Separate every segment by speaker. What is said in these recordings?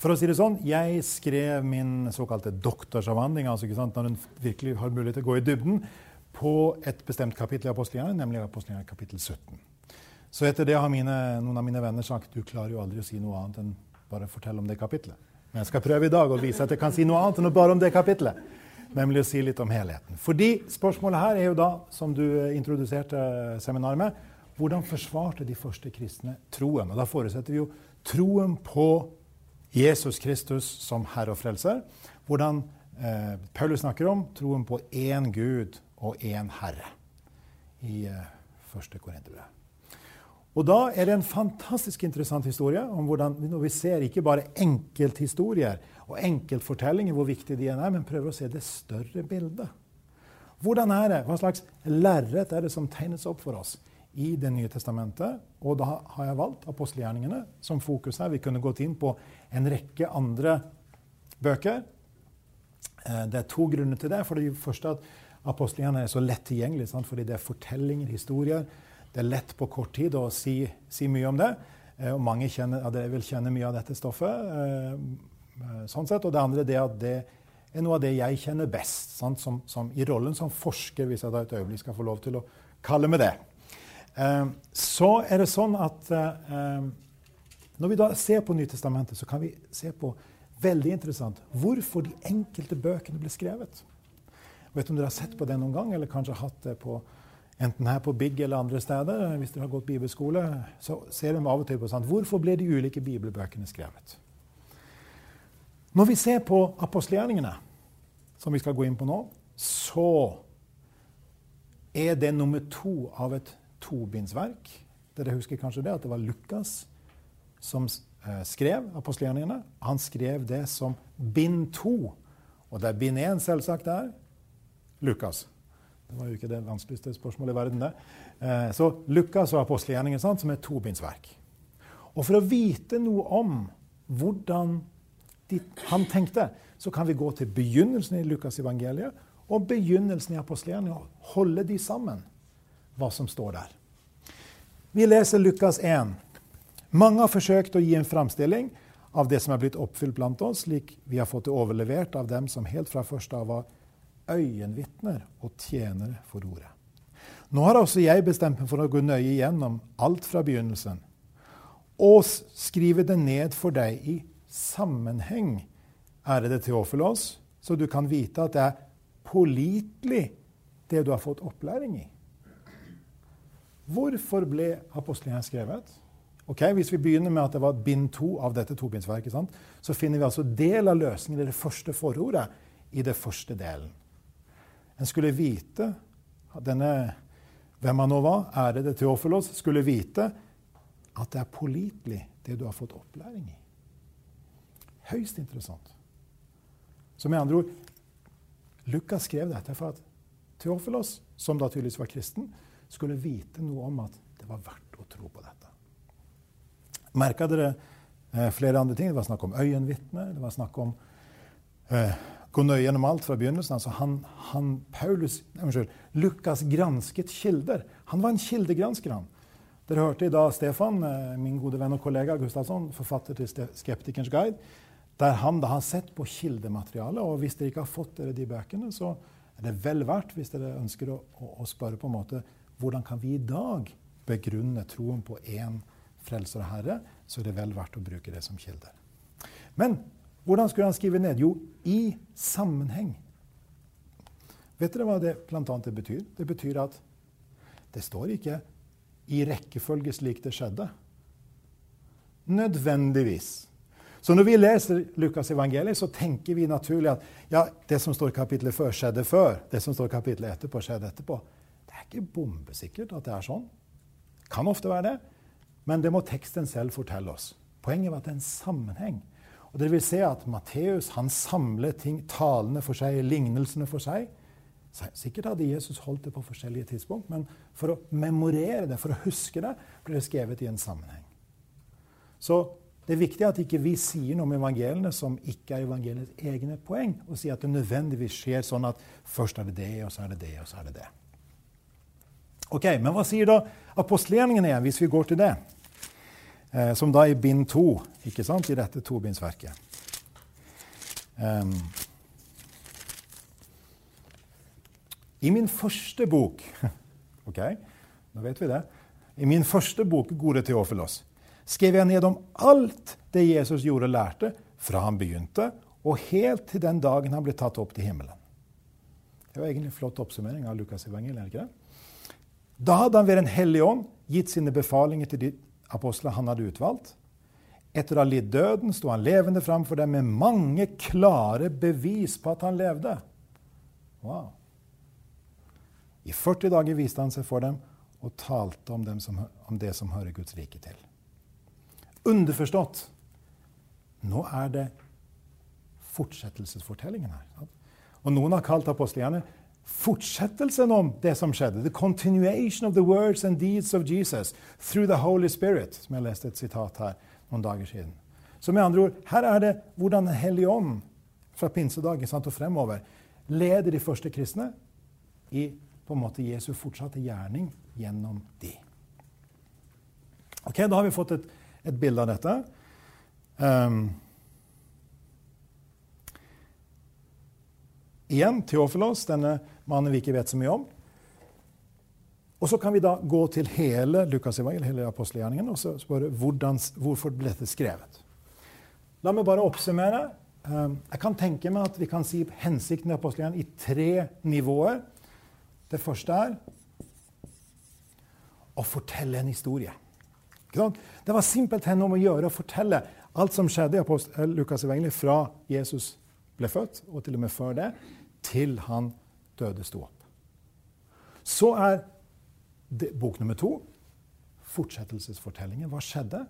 Speaker 1: for å si det sånn, jeg skrev min såkalte doktorsavhandling, altså ikke sant, når en virkelig har mulighet til å gå i dybden, på et bestemt kapittel i apostelgjerningen, nemlig apostelgjerningen kapittel 17. Så etter det har mine, noen av mine venner sagt du klarer jo aldri å si noe annet enn bare fortelle om det kapitlet. Men jeg skal prøve i dag å vise at jeg kan si noe annet enn bare om det kapitlet. Nemlig å si litt om helheten. Fordi spørsmålet her er jo da, som du introduserte seminaret med, hvordan forsvarte de første kristne troen? Og da forutsetter vi jo troen på Jesus Kristus som Herre og Frelser. Hvordan eh, Paulus snakker om troen på én Gud og én Herre i eh, første Korinterbrev. Og da er det en fantastisk interessant historie om hvordan når vi ser ikke bare enkelthistorier og enkeltfortellinger, hvor viktige de er, men prøver å se det større bildet. Hvordan er det? Hva slags lerret er det som tegnes opp for oss i Det nye testamentet? Og da har jeg valgt apostelgjerningene som fokus her. Vi kunne gått inn på en rekke andre bøker. Eh, det er to grunner til det. For det første at apostelgjerningene er så lett tilgjengelig, sant? fordi det er fortellinger, historier. Det er lett på kort tid å si, si mye om det. Eh, og mange kjenner, ja, vil kjenne mye av dette stoffet. Eh, sånn sett. Og det andre er at det er noe av det jeg kjenner best. Som, som, I rollen som forsker, hvis jeg da et øyeblikk skal få lov til å kalle meg det. Eh, så er det sånn at eh, når vi da ser på Nytestamentet, så kan vi se på veldig interessant hvorfor de enkelte bøkene ble skrevet. Vet om dere har sett på det noen gang, eller kanskje hatt det på, enten her på Big eller andre steder. Hvis dere har gått bibelskole, så ser de av og til på sånn, hvorfor ble de ulike bibelbøkene skrevet. Når vi ser på apostelgjerningene, som vi skal gå inn på nå, så er det nummer to av et tobindsverk. Dere husker kanskje det, at det var Lukas som eh, skrev apostelgjerningene. Han skrev det som bind to. Og det er bind én, selvsagt, der. Lukas. Det var jo ikke det vanskeligste spørsmålet i verden, det. Eh, så Lukas og apostelgjerningen som er tobindsverk. Og for å vite noe om hvordan han tenkte, så kan vi gå til begynnelsen i Lukas evangeliet og begynnelsen i apostelgjerningen og holde de sammen, hva som står der. Vi leser Lukas 1. Mange har forsøkt å gi en framstilling av det som er blitt oppfylt blant oss, slik vi har fått det overlevert av dem som helt fra første av var øyenvitner og tjenere for ordet. Nå har også jeg bestemt meg for å gå nøye igjennom alt fra begynnelsen og skrive det ned for deg i sammenheng, ærede Teofilos, så du kan vite at det er pålitelig, det du har fått opplæring i. Hvorfor ble apostlene skrevet? Ok, Hvis vi begynner med at det var bind to av dette tobindsverket, så finner vi altså del av løsningen i det første forordet i det første delen. En skulle vite denne hvem han nå var, ærede Theofilos, skulle vite at det er pålitelig, det du har fått opplæring i. Høyst interessant. Så med andre ord Lukas skrev dette for at Teofilos, som da tydeligvis var kristen, skulle vite noe om at det var verdt å tro på dette. Merka dere eh, flere andre ting? Det var snakk om øyenvitner. Det var snakk om eh, gå nøye gjennom alt fra begynnelsen. Altså han, han Paulus, unnskyld, Lukas gransket kilder. Han var en kildegransker. han. Dere hørte i dag Stefan, eh, min gode venn og kollega Gustavsson, forfatter til 'Skeptikerens guide', der han da har sett på kildematerialet. Og hvis dere ikke har fått dere de bøkene, så er det vel verdt, hvis dere ønsker å, å, å spørre på en måte hvordan kan vi i dag begrunne troen på én frelser og herre, så er det vel verdt å bruke det som kilder. Men hvordan skulle han skrive ned? Jo, i sammenheng. Vet dere hva det bl.a. det betyr? Det betyr at det står ikke i rekkefølge slik det skjedde. Nødvendigvis. Så når vi leser Lukas evangeliet, så tenker vi naturlig at ja, det som står i kapittelet før, skjedde før. Det som står i kapittelet etterpå, skjedde etterpå. Ikke bombesikkert at det er sånn. Kan ofte være det, men det må teksten selv fortelle oss. Poenget var at det er en sammenheng. Og det vil se at Matteus han samler ting, talene for seg, lignelsene for seg. Sikkert hadde Jesus holdt det på forskjellige tidspunkt, men for å memorere det, for å huske det, ble det skrevet i en sammenheng. Så det er viktig at ikke vi sier noe om evangeliene som ikke er evangeliets egne poeng, og sier at det nødvendigvis skjer sånn at først er det det, og så er det det, og så er det det. Ok, Men hva sier da apostelgjerningen igjen, hvis vi går til det? eh, som da i bind to, ikke sant, i dette tobindsverket. Um, I min første bok Ok, nå vet vi det. I min første bok, 'Gode Teofilos', skrev jeg ned om alt det Jesus gjorde og lærte, fra han begynte og helt til den dagen han ble tatt opp til himmelen. Det var egentlig en flott oppsummering av Lukas evangeliet. ikke det? Da hadde han ved Den hellige ånd gitt sine befalinger til de apostler han hadde utvalgt. Etter å ha lidd døden sto han levende framfor dem med mange klare bevis på at han levde. Wow. I 40 dager viste han seg for dem og talte om, som, om det som hører Guds rike til. Underforstått nå er det fortsettelsesfortellingen her. Og noen har kalt apostlene fortsettelsen om det som skjedde. The continuation of the words and deeds of Jesus through the Holy Spirit. Som jeg leste et sitat her noen dager siden. Så med andre ord, her er det hvordan Den hellige ånd fra pinsedagen sant, og fremover leder de første kristne i på en måte Jesu fortsatte gjerning gjennom de. Ok, Da har vi fått et, et bilde av dette. Um, igjen Teofilos, denne mannen vi ikke vet så mye om. Og Så kan vi da gå til hele Lukas evangel, hele apostelgjerningen, og så spørre hvordan, hvorfor ble dette skrevet. La meg bare oppsummere. Um, jeg kan tenke meg at vi kan si hensikten i apostelgjerningen i tre nivåer. Det første er å fortelle en historie. Det var simpelthen om å gjøre å fortelle alt som skjedde i eh, Lukas evangeliet fra Jesus ble født, og til og med før det, til han døde sto opp. Så er det, bok nummer to fortsettelsesfortellingen. Hva skjedde?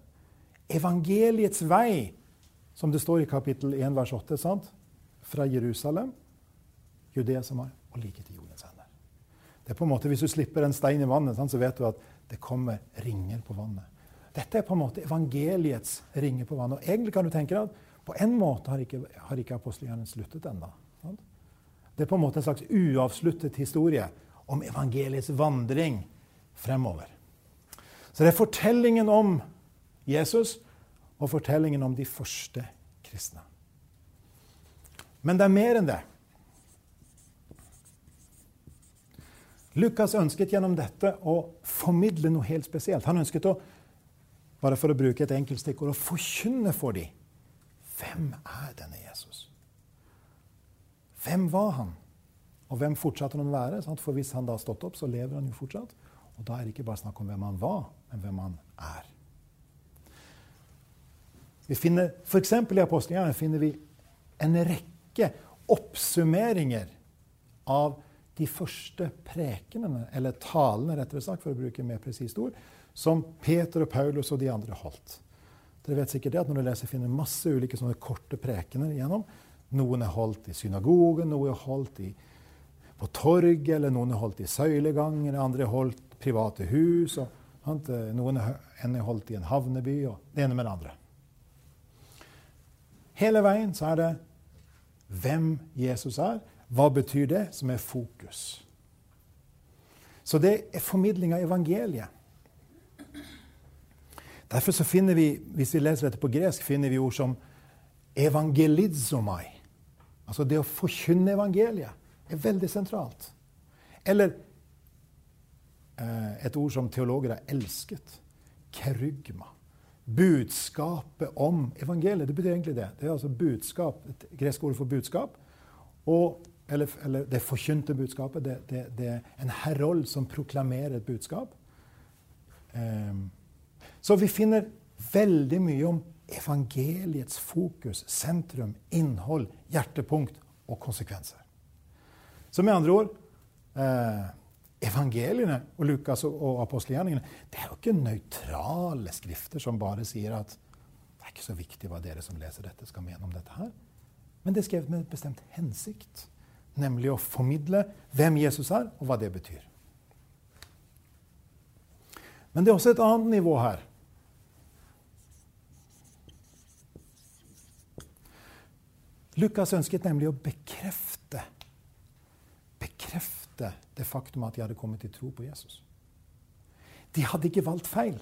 Speaker 1: Evangeliets vei, som det står i kapittel 1, vers 8, sant? fra Jerusalem, Judea som er, og like til jordens ender. Det er på en måte, Hvis du slipper en stein i vannet, så vet du at det kommer ringer på vannet. Dette er på en måte evangeliets ringer på vannet. Og egentlig kan du tenke deg at på en måte har ikke, har ikke apostelgjerningen sluttet ennå. Det er på en måte en slags uavsluttet historie om evangeliets vandring fremover. Så det er fortellingen om Jesus og fortellingen om de første kristne. Men det er mer enn det. Lukas ønsket gjennom dette å formidle noe helt spesielt. Han ønsket å bare for å bruke et enkelt stikkord å forkynne for dem hvem er denne Jesus. Hvem var han? Og hvem fortsatte han å være? For hvis han da har stått opp, så lever han jo fortsatt. Og da er det ikke bare snakk om hvem han var, men hvem han er. Vi finner, F.eks. i apostelgjerningen finner vi en rekke oppsummeringer av de første prekenene, eller talene, rettere sagt, for å bruke mer presist ord, som Peter og Paulus og de andre holdt. Dere vet sikkert det at Når du leser, finner masse ulike sånne korte prekener igjennom. Noen er holdt i synagogen, noen er holdt i, på torget, eller noen er holdt i søyleganger, andre er holdt private hus, og noen er holdt i en havneby, og det ene med det andre. Hele veien så er det hvem Jesus er, hva betyr det, som er fokus. Så det er formidling av evangeliet. Derfor så finner vi, hvis vi leser dette på gresk, finner vi ord som evangelizomai. Altså det å forkynne evangeliet er veldig sentralt. Eller eh, et ord som teologer har elsket. Kerygma. Budskapet om evangeliet. Det betyr egentlig det. Det er altså budskap, et gresk ord for budskap. Og, eller, eller, det forkynte budskapet. Det, det, det, er en herold som proklamerer et budskap. Eh, så vi finner veldig mye om evangeliets fokus, sentrum, innhold, hjertepunkt og konsekvenser. Så med andre ord eh, Evangeliene og Lukas og, og apostelgjerningene det er jo ikke nøytrale skrifter som bare sier at det er ikke så viktig hva dere som leser dette, skal mene om dette her. Men det er skrevet med et bestemt hensikt, nemlig å formidle hvem Jesus er, og hva det betyr. Men det er også et annet nivå her. Lukas ønsket nemlig å bekrefte bekrefte det faktum at de hadde kommet til tro på Jesus. De hadde ikke valgt feil.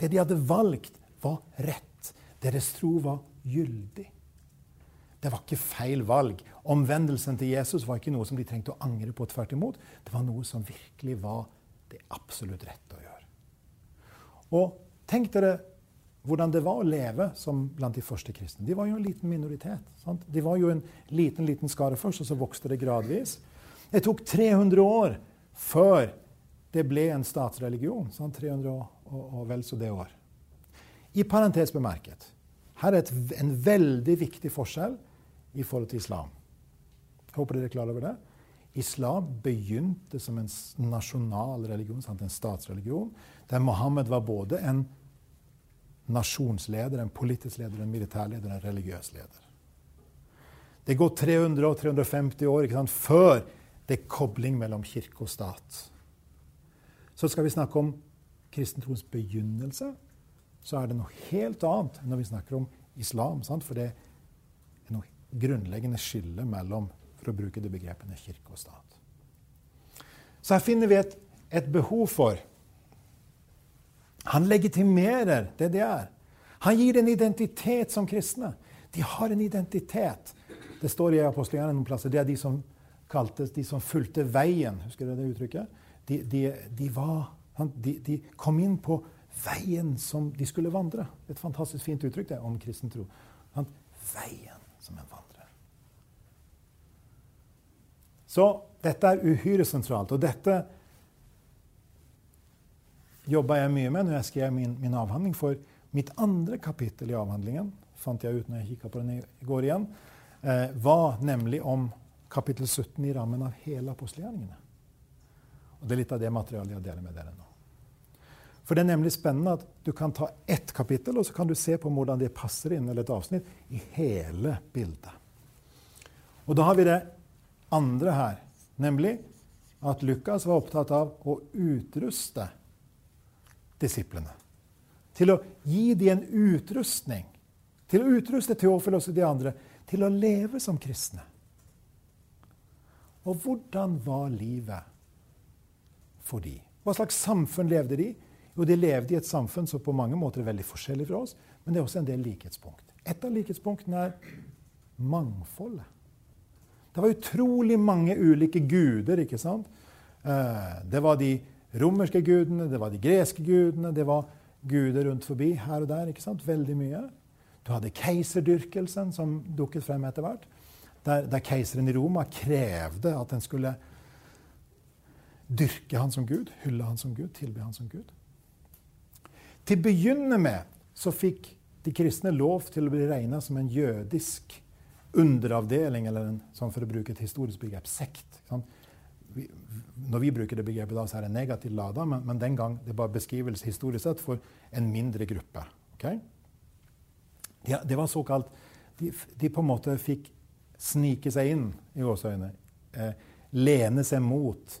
Speaker 1: Det de hadde valgt, var rett. Deres tro var gyldig. Det var ikke feil valg. Omvendelsen til Jesus var ikke noe som de trengte å angre på. tvert imot. Det var noe som virkelig var det absolutt rette å gjøre. Og tenk dere hvordan det var å leve som blant de første kristne. De var jo en liten minoritet. Sant? De var jo en liten liten skare først, og så vokste det gradvis. Det tok 300 år før det ble en statsreligion. Sant? 300 og, og, og vel så det år. I parentes bemerket her er et, en veldig viktig forskjell i forhold til islam. Jeg håper dere er klar over det. Islam begynte som en nasjonal religion, sant? en statsreligion, der Mohammed var både en nasjonsleder, en politisk leder, en militærleder, en religiøs leder. Det går 300 og 350 år sant, før det er kobling mellom kirke og stat. Så skal vi snakke om kristentroens begynnelse, så er det noe helt annet enn når vi snakker om islam. Sant? For det er noe grunnleggende skille mellom for å bruke de begrepene kirke og stat. Så her finner vi et, et behov for Han legitimerer det de er. Han gir en identitet som kristne. De har en identitet. Det står i apostelgjerningen noen plasser. Det er de som kaltes de som fulgte veien. Husker dere det uttrykket? De, de, de, var, de, kom inn på veien som de skulle vandre. Et fantastisk fint uttrykk det om kristen tro. Veien som en vandrer. Så dette er uhyre sentralt. Og dette jobba jeg mye med når jeg skrev min, min, avhandling. For mitt andre kapittel i avhandlingen fant jeg ut når jeg kikka på den i går igjen, eh, var nemlig om kapittel 17 i rammen av hele apostelgjerningene. Og Det er litt av det materialet jeg deler med dere nå. For det er nemlig spennende at du kan ta ett kapittel, og så kan du se på hvordan det passer inn eller et avsnitt i hele bildet. Og da har vi det andre her, nemlig at Lukas var opptatt av å utruste disiplene. Til å gi dem en utrustning. Til å utruste Teofilos og de andre til å leve som kristne. Og hvordan var livet for de? Hva slags samfunn levde de? Jo, de levde i et samfunn som på mange måter er veldig forskjellig fra oss, men det er også en del likhetspunkt. Et av likhetspunktene er mangfoldet. Det var utrolig mange ulike guder. ikke sant? Eh, det var de romerske gudene, det var de greske gudene, det var guder rundt forbi her og der. ikke sant? Veldig mye. Du hadde keiserdyrkelsen, som dukket frem etter hvert. Der, der keiseren i Roma krevde at en skulle dyrke han som gud, hylle han som gud, tilbe han som gud. Til å begynne med så fikk de kristne lov til å bli regna som en jødisk underavdeling, eller en, sånn for å bruke et historisk begrep, sekt. Vi, når vi bruker det begrepet, da, så er det negativt lada, men, men, den gang det var beskrivelse historisk sett for en mindre gruppe. Okay? De, det var såkalt de, de, på en måte fikk snike seg inn i gåseøyne. Eh, lene seg mot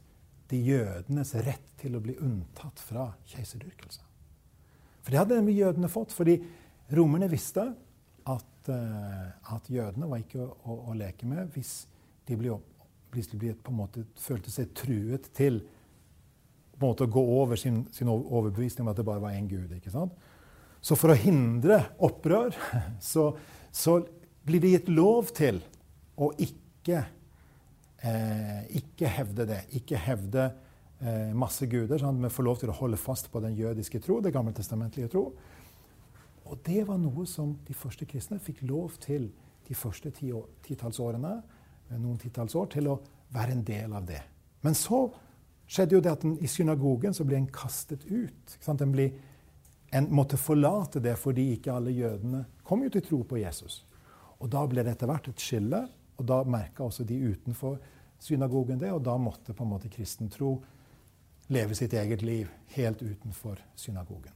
Speaker 1: de jødenes rett til å bli unntatt fra keiserdyrkelse. For det hadde nemlig jødene fått, fordi romerne visste at, uh, at jødene var ikke å, å, å, leke med hvis de ble, hvis ble, på en måte følte seg truet til på en måte å gå over sin, sin overbevisning om at det bare var én gud. ikke sant? Så for å hindre opprør så, så blir det gitt lov til å ikke, eh, ikke hevde det. Ikke hevde eh, masse guder. Sånn, men få lov til å holde fast på den jødiske tro, det gammeltestamentlige tro. Og det var noe som de første kristne fikk lov til de første titallsårene, eh, noen titalls år, til å være en del av det. Men så skjedde jo det at den, i synagogen så ble en kastet ut. En, ble, en, måtte forlate det fordi ikke alle jødene kom jo til tro på Jesus. Og da ble det etter hvert et skille, og da merka også de utenfor synagogen det, og da måtte på en måte kristen tro leve sitt eget liv helt utenfor synagogen.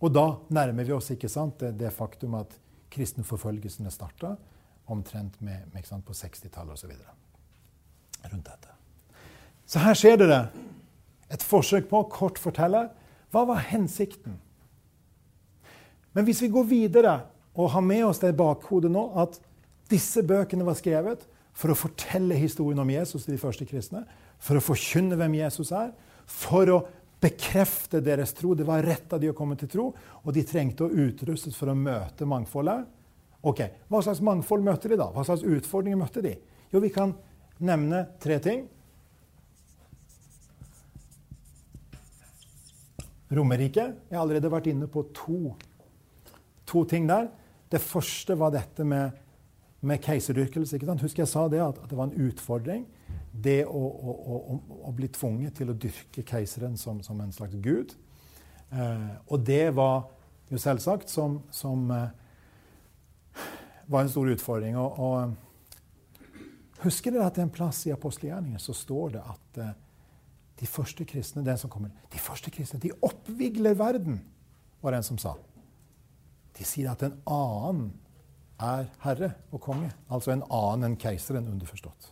Speaker 1: Og da nærmer vi oss ikke sant, det, det faktum at kristenforfølgelsene starta omtrent med, med sant, på 60-tallet osv. Rundt dette. Så her ser dere et forsøk på å kort fortelle hva var hensikten. Men hvis vi går videre og har med oss det bakhodet nå at disse bøkene var skrevet for å fortelle historien om Jesus til de første kristne, for å forkynne hvem Jesus er, for å bekrefte deres tro. Det var rett av de å komme til tro, og de trengte å utrustes for å møte mangfoldet. Ok, Hva slags mangfold møtte de da? Hva slags utfordringer møtte de? Jo, vi kan nevne tre ting. Romerike. Jeg har allerede vært inne på to, to ting der. Det første var dette med, med keiserdyrkelse. Husker jeg sa det, at, at, det var en utfordring. Det å, å, å, å, bli tvunget til å dyrke keiseren som, som en slags gud. Eh, og det var jo selvsagt som, som eh, var en stor utfordring. Og, og husker dere at det er en plass i apostelgjerningen så står det at eh, de første kristne den som kommer, de første kristne, de oppvigler verden, var det en som sa. De sier at en annen er herre og konge. Altså en annen enn keiseren, underforstått.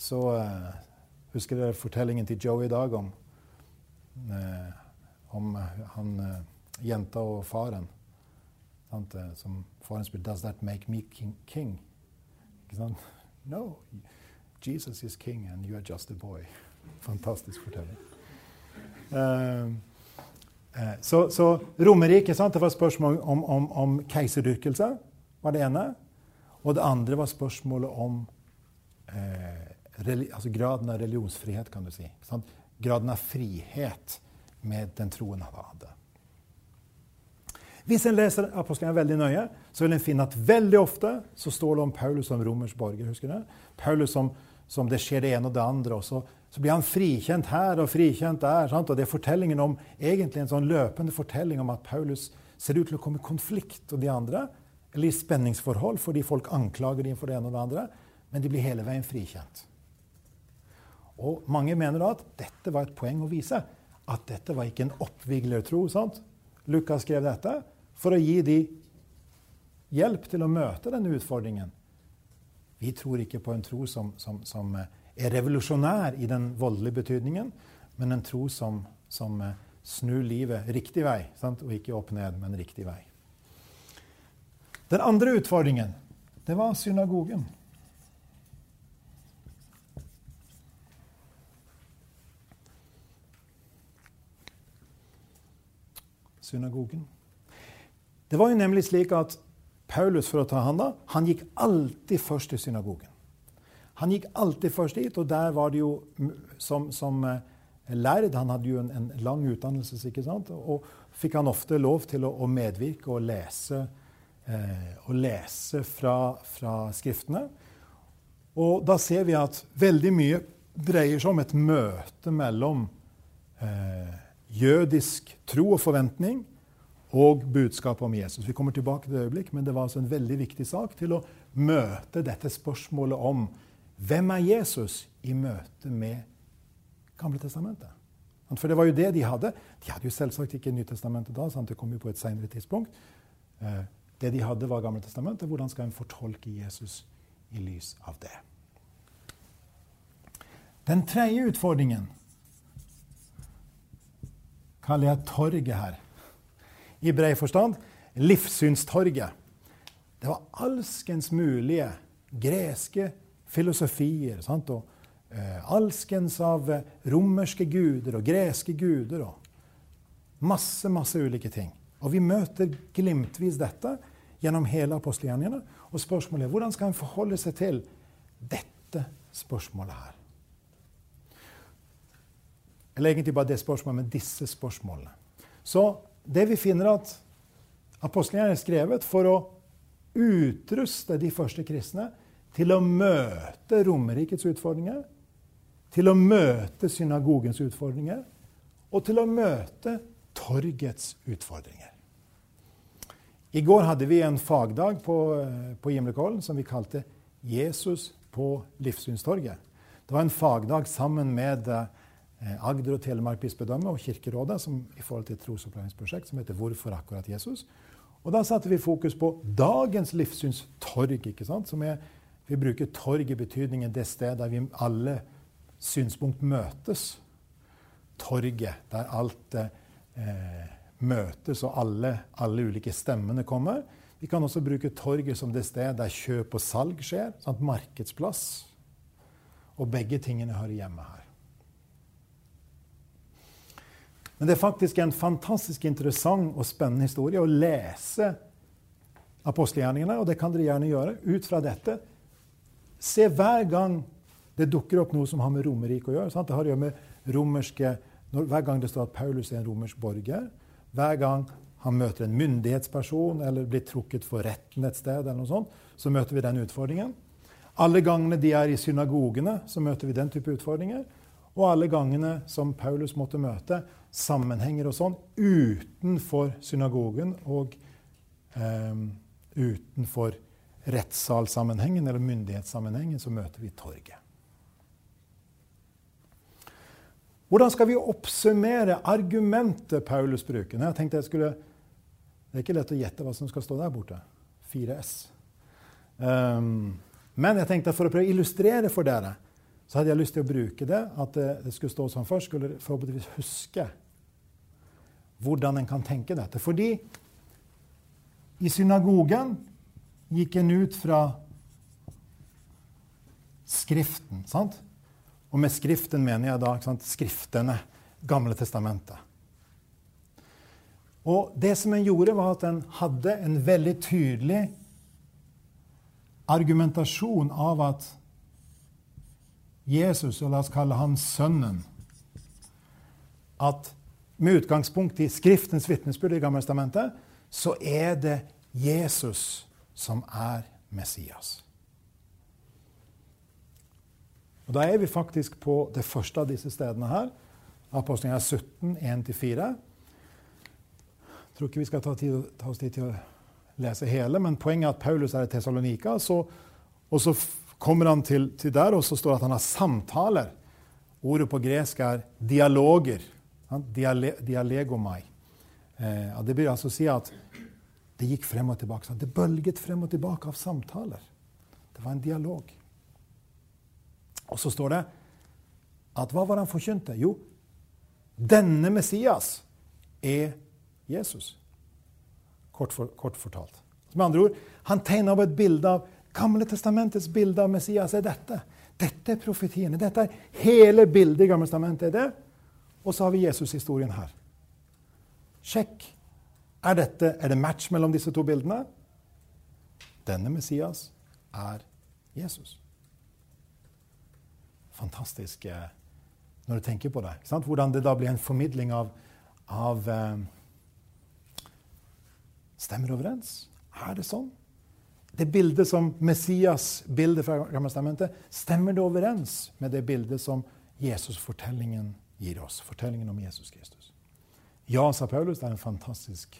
Speaker 1: Så uh, husker dere fortellingen til Joe i dag om, uh, om uh, han jenta og faren? Sant? som spør 'Does that make me king?' king? Ikke sant? No. Jesus is king and you are just a boy. Fantastisk fortelling. Uh, uh, så, så Romerriket det var spørsmål om, om, om keiserdyrkelse, var det ene. Og det andre var spørsmålet om uh, altså graden av religionsfrihet, kan du si. Sant? Graden av frihet med den troen han hadde. Hvis en leser apostlene veldig nøye, så vil en finne at veldig ofte så står det om Paulus som romersk borger. husker du? Paulus som som det skjer det ene og det andre. og så, så blir han frikjent her og frikjent der. Sant? Og det er fortellingen om, egentlig en sånn løpende fortelling om at Paulus ser ut til å komme i konflikt med de andre, eller i spenningsforhold fordi folk anklager dem for det ene og det andre, men de blir hele veien frikjent. Og Mange mener da at dette var et poeng å vise. At dette var ikke en oppviglertro. sant? Lukas skrev dette for å gi dem hjelp til å møte denne utfordringen. Vi tror ikke på en tro som, som, som er revolusjonær i den voldelige betydningen, men en tro som, som eh, snur livet riktig vei. Sant? Og ikke opp ned, men riktig vei. Den andre utfordringen, det var synagogen. Synagogen. Det var jo nemlig slik at Paulus for å ta han da, han gikk alltid først til synagogen. Han gikk alltid først dit, og der var det jo som, som eh, lærd Han hadde jo en, en, lang utdannelse, ikke sant? og fikk han ofte lov til å, å medvirke og lese, eh, og lese fra, fra, Skriftene. Og da ser vi at veldig mye dreier seg om et møte mellom eh, jødisk tro og forventning og budskapet om Jesus. Vi kommer tilbake til det øyeblikk, men det var altså en veldig viktig sak til å møte dette spørsmålet om hvem er Jesus i møte med Gamle testamentet. For det var jo det de hadde. De hadde jo selvsagt ikke Nytestamentet da, sant? det kom jo på et senere tidspunkt. Eh, det de hadde, var Gamle testamentet. Hvordan skal en fortolke Jesus i lys av det? Den tredje utfordringen kaller jeg torget her i bred forstand. Livssynstorget. Det var alskens mulige greske filosofier. Sant? Og eh, alskens av uh, romerske guder og greske guder. og Masse, masse ulike ting. Og vi møter glimtvis dette gjennom hele apostelgjerningene. Og spørsmålet er hvordan skal en forholde seg til dette spørsmålet her? Eller egentlig bare det spørsmålet, men disse spørsmålene. Så det vi finner at apostlene er skrevet for å utruste de første kristne til å møte Romerrikets utfordringer, til å møte synagogens utfordringer og til å møte torgets utfordringer. I går hadde vi en fagdag på, på Gimlekollen som vi kalte 'Jesus på livssynstorget'. Det var en fagdag sammen med Eh, Agder og Telemark bispedømme og Kirkerådet som, i forhold til et trosopplæringsprosjekt som heter 'Hvorfor akkurat Jesus?'. Og Da satte vi fokus på dagens livssynstorg. ikke sant? Som er, vi bruker torg i betydningen det stedet der vi alle synspunkt møtes. Torget, der alt eh, møtes og alle, alle, ulike stemmene kommer. Vi kan også bruke torget som det stedet der kjøp og salg skjer. Sant? Markedsplass. Og begge tingene hører hjemme her. Men det er faktisk en fantastisk interessant og spennende historie å lese apostelgjerningene, og det kan dere gjerne gjøre ut fra dette. Se hver gang det dukker opp noe som har med Romerriket å gjøre. Sant? Det har å gjøre med romerske, når, Hver gang det står at Paulus er en romersk borger, hver gang han møter en myndighetsperson eller blir trukket for retten et sted, eller noe sånt, så møter vi den utfordringen. Alle gangene de er i synagogene, så møter vi den type utfordringer. Og alle gangene som Paulus måtte møte sammenhenger og sånn utenfor synagogen og eh, utenfor rettssalsammenhengen eller myndighetssammenhengen, så møter vi torget. Hvordan skal vi oppsummere argumentet Paulus bruker? Jeg tenkte jeg skulle, Det er ikke lett å gjette hva som skal stå der borte. 4S. Um, ehm, men jeg tenkte for å prøve å illustrere for dere, så hadde jeg lyst til å bruke det. At det, skulle stå sånn først, skulle forhåpentligvis huske hvordan en kan tenke dette. Fordi i synagogen gikk en ut fra Skriften. sant? Og med Skriften mener jeg da sant, Skriftene, Gamle testamentet. Og det som en gjorde, var at en hadde en veldig tydelig argumentasjon av at Jesus, og la oss kalle han Sønnen At med utgangspunkt i Skriftens vitnesbyrd i Gammeltestamentet, så er det Jesus som er Messias. Og Da er vi faktisk på det første av disse stedene her. Apostlene 17, 1-4. Jeg tror ikke vi skal ta, tid, ta, oss tid til å lese hele, men poenget er at Paulus er i Tessalonika. Og så kommer han til, til, der, og så står det at han har samtaler. Ordet på gresk er dialoger. Diale, dialegomai. Eh, det blir altså si at det gikk frem og tilbake. Det bølget frem og tilbake av samtaler. Det var en dialog. Og så står det at hva var han forkynte? Jo, denne Messias er Jesus. Kort, for, kort fortalt. Med andre ord, han tegner opp et bilde av Gamle testamentets bilde av Messias er dette. Dette er profetiene. Dette er hele bildet i Gamle testamentet. er det. Og så har vi Jesus-historien her. Sjekk. Er, dette, er det match mellom disse to bildene? Denne Messias er Jesus fantastisk eh, når du tenker på det. Hvordan det da blir en formidling av, av eh, Stemmer overens? Er det sånn? Det bildet som Messias bildet fra Gammeltestamentet, stemmer det overens med det bildet som Jesus-fortellingen gir oss? Fortellingen om Jesus Kristus. Ja, sa Paulus, det er en fantastisk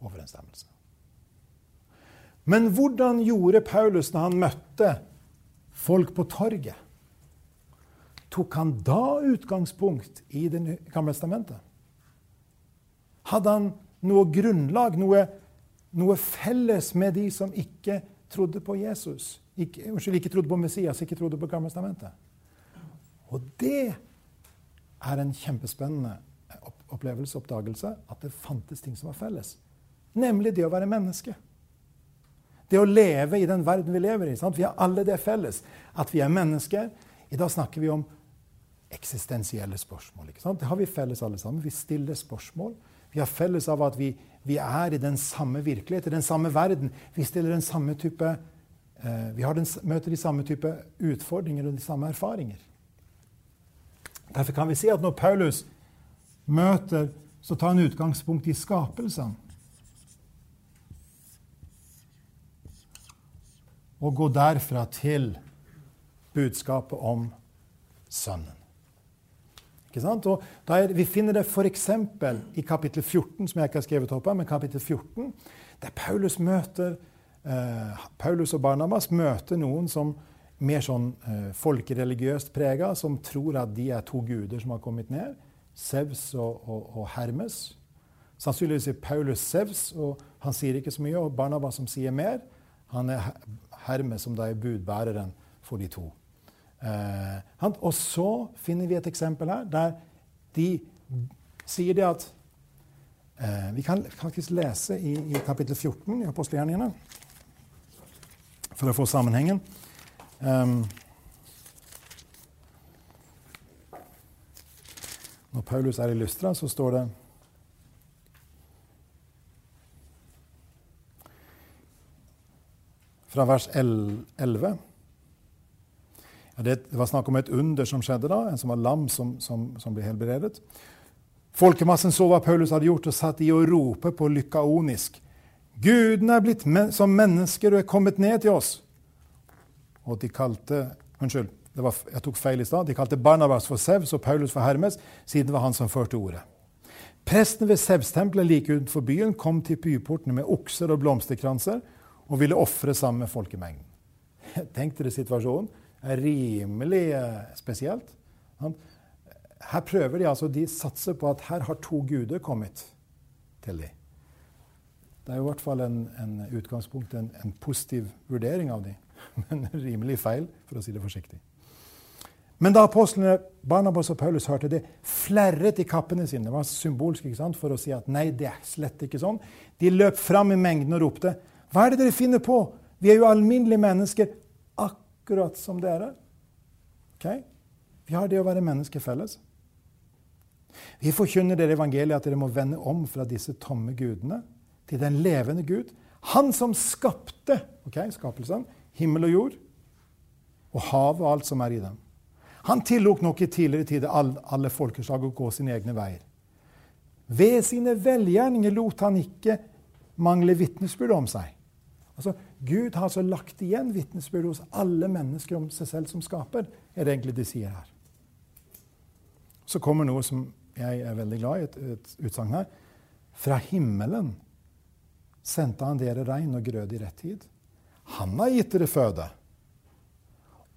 Speaker 1: overensstemmelse. Men hvordan gjorde Paulus når han møtte folk på torget? tok han da utgangspunkt i Det gamle testamentet? Hadde han noe grunnlag, noe, noe, felles med de som ikke trodde på Jesus? Ikke, unnskyld, ikke trodde på Messias, ikke trodde på Gamle testamentet? Og det er en kjempespennende opplevelse, oppdagelse, at det fantes ting som var felles. Nemlig det å være menneske. Det å leve i den verden vi lever i. Sant? Vi har alle det felles. At vi er mennesker. I dag snakker vi om eksistensielle spørsmål. Det har vi felles alle sammen. Vi stiller spørsmål. Vi har felles av at vi, vi er i den samme virkelighet, i den samme verden. Vi stiller den samme type eh, Vi den, møter de samme type utfordringer og de samme erfaringer. Derfor kan vi si at når Paulus møter, så tar han utgangspunkt i skapelsen. Og går derfra til budskapet om Sønnen. Ikke sant? Og der, vi finner det f.eks. i kapittel 14, som jeg ikke har skrevet opp av, men kapittel 14, der Paulus møter eh, Paulus og Barnabas møter noen som mer sånn eh, folkereligiøst prega, som tror at de er to guder som har kommet ned. Sevs og, og, og Hermes. Sannsynligvis er Paulus Sevs, og han sier ikke så mye. Og Barnabas som sier mer. Han er Hermes, som da er budbæreren for de to. Eh, og så finner vi et eksempel her der de sier det at eh, Vi kan faktisk lese i, i kapittel 14 i apostelgjerningene for å få sammenhengen. Um, Når Paulus er i Lystra, så står det Fra vers 11 ja, Det var snakk om et under som skjedde da, en som var lam, som, som, som ble helbredet. Folkemassen så hva Paulus hadde gjort, og satt i å rope på lykaonisk. Gudene er blitt men som mennesker og er kommet ned til oss. Og de kalte Unnskyld, var, jeg tok feil i stad. De kalte Barnabas for Sevs og Paulus for Hermes, siden det var han som førte ordet. Presten ved Sevstempelet like utenfor byen kom til byportene med okser og blomsterkranser og ville ofre sammen med folkemengden. Tenk dere situasjonen. Det er rimelig eh, spesielt. Her prøver de altså, de satser på at her har to guder kommet til dem. Det er i hvert fall en, en utgangspunkt, en, en, positiv vurdering av dem. Men rimelig feil, for å si det forsiktig. Men da apostlene Barnabas og Paulus hørte det, flerret i kappene sine. Det var symbolsk ikke sant, for å si at nei, det er slett ikke sånn. De løp fram i mengden og ropte, 'Hva er det dere finner på? Vi er jo alminnelige mennesker, akkurat som dere.' Okay? Vi har det å være mennesker felles. Vi forkynner dere evangeliet at dere må vende om fra disse tomme gudene til den levende Gud. Han som skapte okay, skapelsen, himmel og jord, og hav og alt som er i dem. Han tillot nok i tidligere tider alle, folkeslag å gå sine egne veier. Ved sine velgjerninger lot han ikke mangle vitnesbyrd om seg. Altså, Gud har altså lagt igjen vitnesbyrd hos alle mennesker om seg selv som skaper, er det egentlig de sier her. Så kommer noe som jeg er veldig glad i, et, et utsagn her. Fra himmelen sendte han dere regn og grød i rett tid. Han har gitt dere føde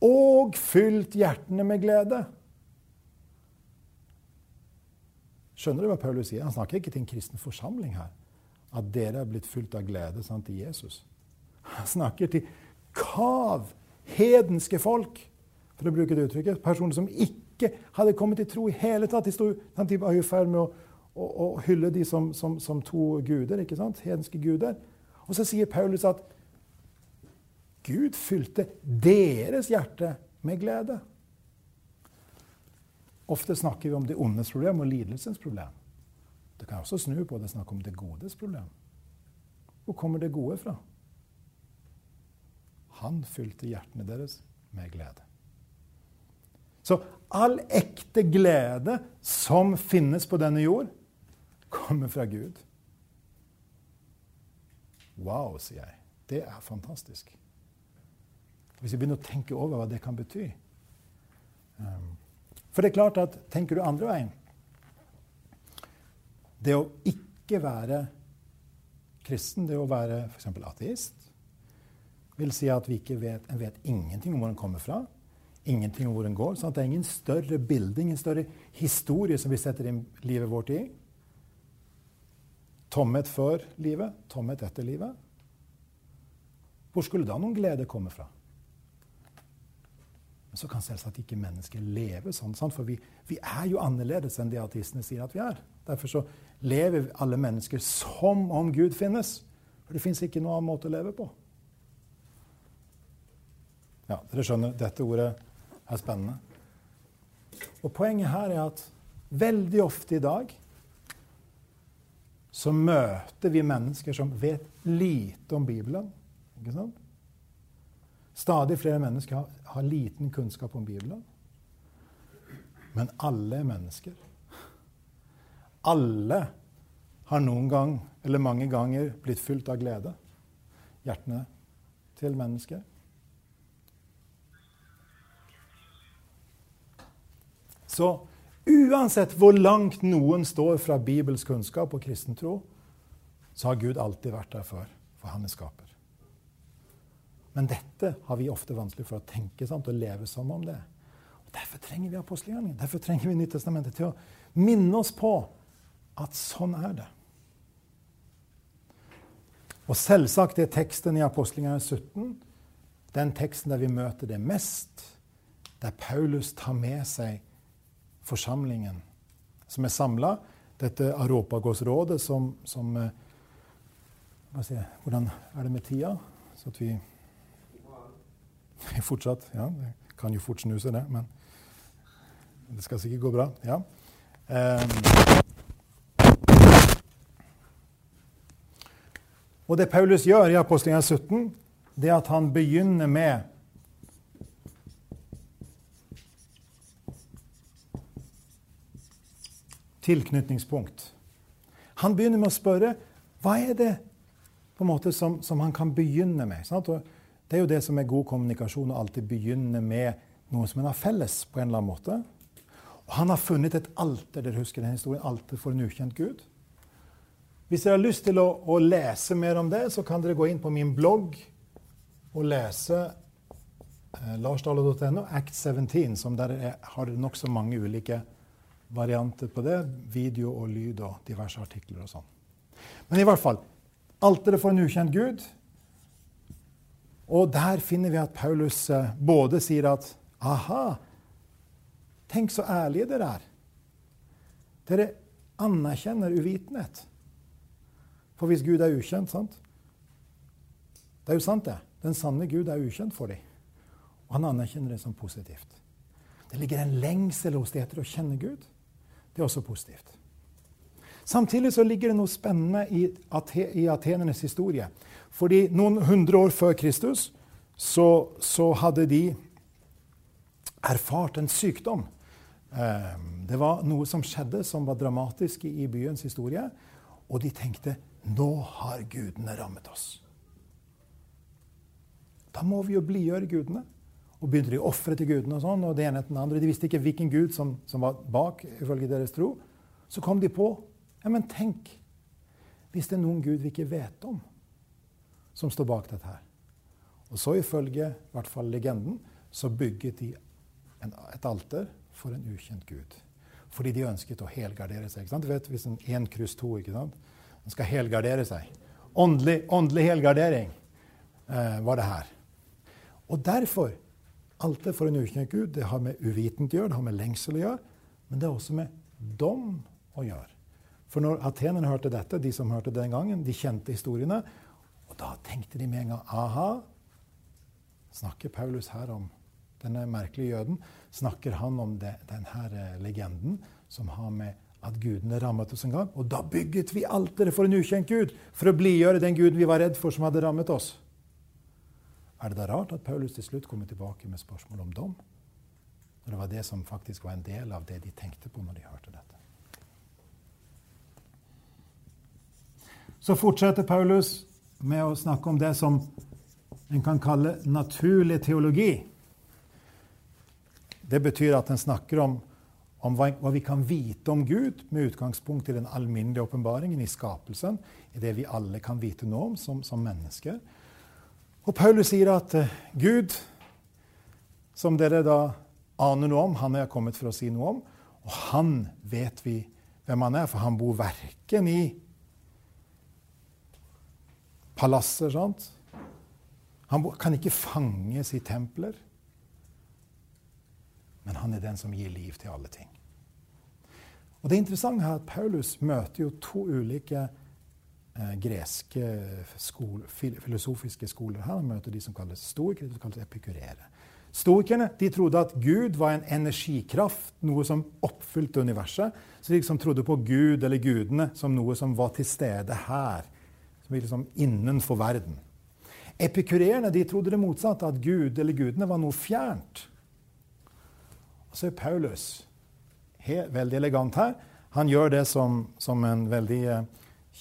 Speaker 1: og fylt hjertene med glede. Skjønner du hva Paulus sier? Han snakker ikke til en kristen forsamling her. At dere er blitt fylt av glede sant, i Jesus. Han snakker til kav hedenske folk, for å bruke det uttrykket. Personer som ikke hadde kommet til tro i hele tatt. De, stod, de var i ferd med å, å, å, hylle de som, som, som to guder, ikke sant? hedenske guder. Og så sier Paulus at Gud fylte deres hjerte med glede. Ofte snakker vi om det ondes problem og lidelsens problem. Det kan også snu på det og snakke om det godes problem. Hvor kommer det gode fra? Han fylte hjertene deres med glede. Så all ekte glede som finnes på denne jord, kommer fra Gud. Wow, sier jeg. Det er fantastisk. Hvis vi begynner å tenke over hva det kan bety. Um, for det er klart at tenker du andre veien Det å ikke være kristen, det å være f.eks. ateist, vil si at vi ikke vet, en vet, ingenting om hvor den kommer fra. Ingenting om hvor den går. sånn at Det er ingen større bilde, ingen større historie som vi setter inn livet vårt i. Tomhet før livet, tomhet etter livet. Hvor skulle da noen glede komme fra? Men så kan selvsagt ikke mennesker leve sånn. For vi, vi, er jo annerledes enn de ateistene sier at vi er. Derfor så lever alle mennesker som om Gud finnes. For det fins ikke noen annen måte å leve på. Ja, dere skjønner, dette ordet er spennende. Og poenget her er at veldig ofte i dag så møter vi mennesker som vet lite om Bibelen. Ikke sant? Stadig flere mennesker har, har liten kunnskap om Bibelen. Men alle er mennesker. Alle har noen gang, eller mange ganger, blitt fylt av glede. Hjertene til mennesker. Så uansett hvor langt noen står fra Bibels kunnskap og kristen tro, så har Gud alltid vært der før, for han er skaper. Men dette har vi ofte vanskelig for å tenke sant, og leve som om det. Og Derfor trenger vi apostelgjerningen. Derfor trenger vi Nyttestamentet til å minne oss på at sånn er det. Og selvsagt er teksten i apostelgjerningen 17 den teksten der vi møter det mest, der Paulus tar med seg forsamlingen som er samla. Dette Aropagos-rådet som, som jeg, Hvordan er det med tida? Så at vi Fortsatt. Ja, det kan jo fort snu seg, det. Men det skal sikkert gå bra. Ja. Um, og det Paulus gjør i Apostelgjerningen 17, det er at han begynner med tilknytningspunkt. Han begynner med å spørre hva er det på en måte som, som han kan begynne med. Det er jo det som er god kommunikasjon, å alltid begynne med noe som en har felles. på en eller annen måte. Og Han har funnet et alter dere husker den historien, alter for en ukjent gud. Hvis dere har lyst til å, å lese mer om det, så kan dere gå inn på min blogg og lese eh, larsdale.no, Act 17, som der er, har nokså mange ulike varianter på det. Video og lyd og diverse artikler og sånn. Men i hvert fall alteret for en ukjent gud. Og der finner vi at Paulus eh, både sier at aha, tenk så ærlige dere er. Dere anerkjenner uvitenhet. For hvis Gud er ukjent sant? Det er jo sant, det. Den sanne Gud er ukjent for dem. Og han anerkjenner det som positivt. Det ligger en lengsel hos dem etter å kjenne Gud. Det er også positivt. Samtidig så ligger det noe spennende i, i atenernes historie. Fordi noen hundre år før Kristus så, så hadde de erfart en sykdom. Eh, det var noe som skjedde som var dramatisk i byens historie. Og de tenkte nå har gudene rammet oss. Da må vi jo blidgjøre gudene. Og begynte de å ofre til gudene. og sånn, og det ene etter den andre. De visste ikke hvilken gud som, som, var bak, ifølge deres tro. Så kom de på ja, men tenk hvis det er noen gud vi ikke vet om, som står bak dette her. Og så ifølge i hvert fall legenden så bygget de en, et alter for en ukjent gud. Fordi de ønsket å helgardere seg. ikke sant? Du vet, Hvis en én kryss to ikke sant? Den skal helgardere seg. Åndelig, åndelig helgardering eh, var det her. Og derfor Alter for en ukjent gud det har med uvitenhet å gjøre, det har med lengsel å gjøre, men det har også med dom å gjøre. For når atenerne hørte dette, de som hørte den gangen, de kjente historiene, og da tenkte de med en gang aha, snakker Paulus her om denne merkelige jøden? Snakker han om det, denne eh, legenden som har med at gudene rammet oss en gang? Og da bygget vi alteret for en ukjent gud, for å blidgjøre den guden vi var redd for, som hadde rammet oss. Er det da rart at Paulus til slutt kommer tilbake med spørsmål om dom? Når det var det som faktisk var en del av det de tenkte på når de hørte dette. Så fortsetter Paulus med å snakke om det som en kan kalle naturlig teologi. Det betyr at en snakker om, om hva, hva, vi kan vite om Gud med utgangspunkt i den alminnelige åpenbaringen i skapelsen, i det vi alle kan vite nå om som, som mennesker. Og Paulus sier at uh, Gud, som dere da aner noe om, han er kommet for å si noe om, og han vet vi hvem han er, for han bor verken i palasser, sant? Han kan ikke fanges i templer. Men han er den som gir liv til alle ting. Og Det interessante er at Paulus møter jo to ulike eh, greske skole, filosofiske skoler. Her møter de som kalles stoikere, de som kalles epikurere. Stoikerne de trodde at Gud var en energikraft, noe som oppfylte universet. Så de liksom trodde på Gud eller gudene som noe som var til stede her. Som liksom innenfor verden. Epikurerene de trodde det motsatte, at Gud eller gudene var noe fjernt. Og så er Paulus he, veldig elegant her. Han gjør det som, som en veldig eh,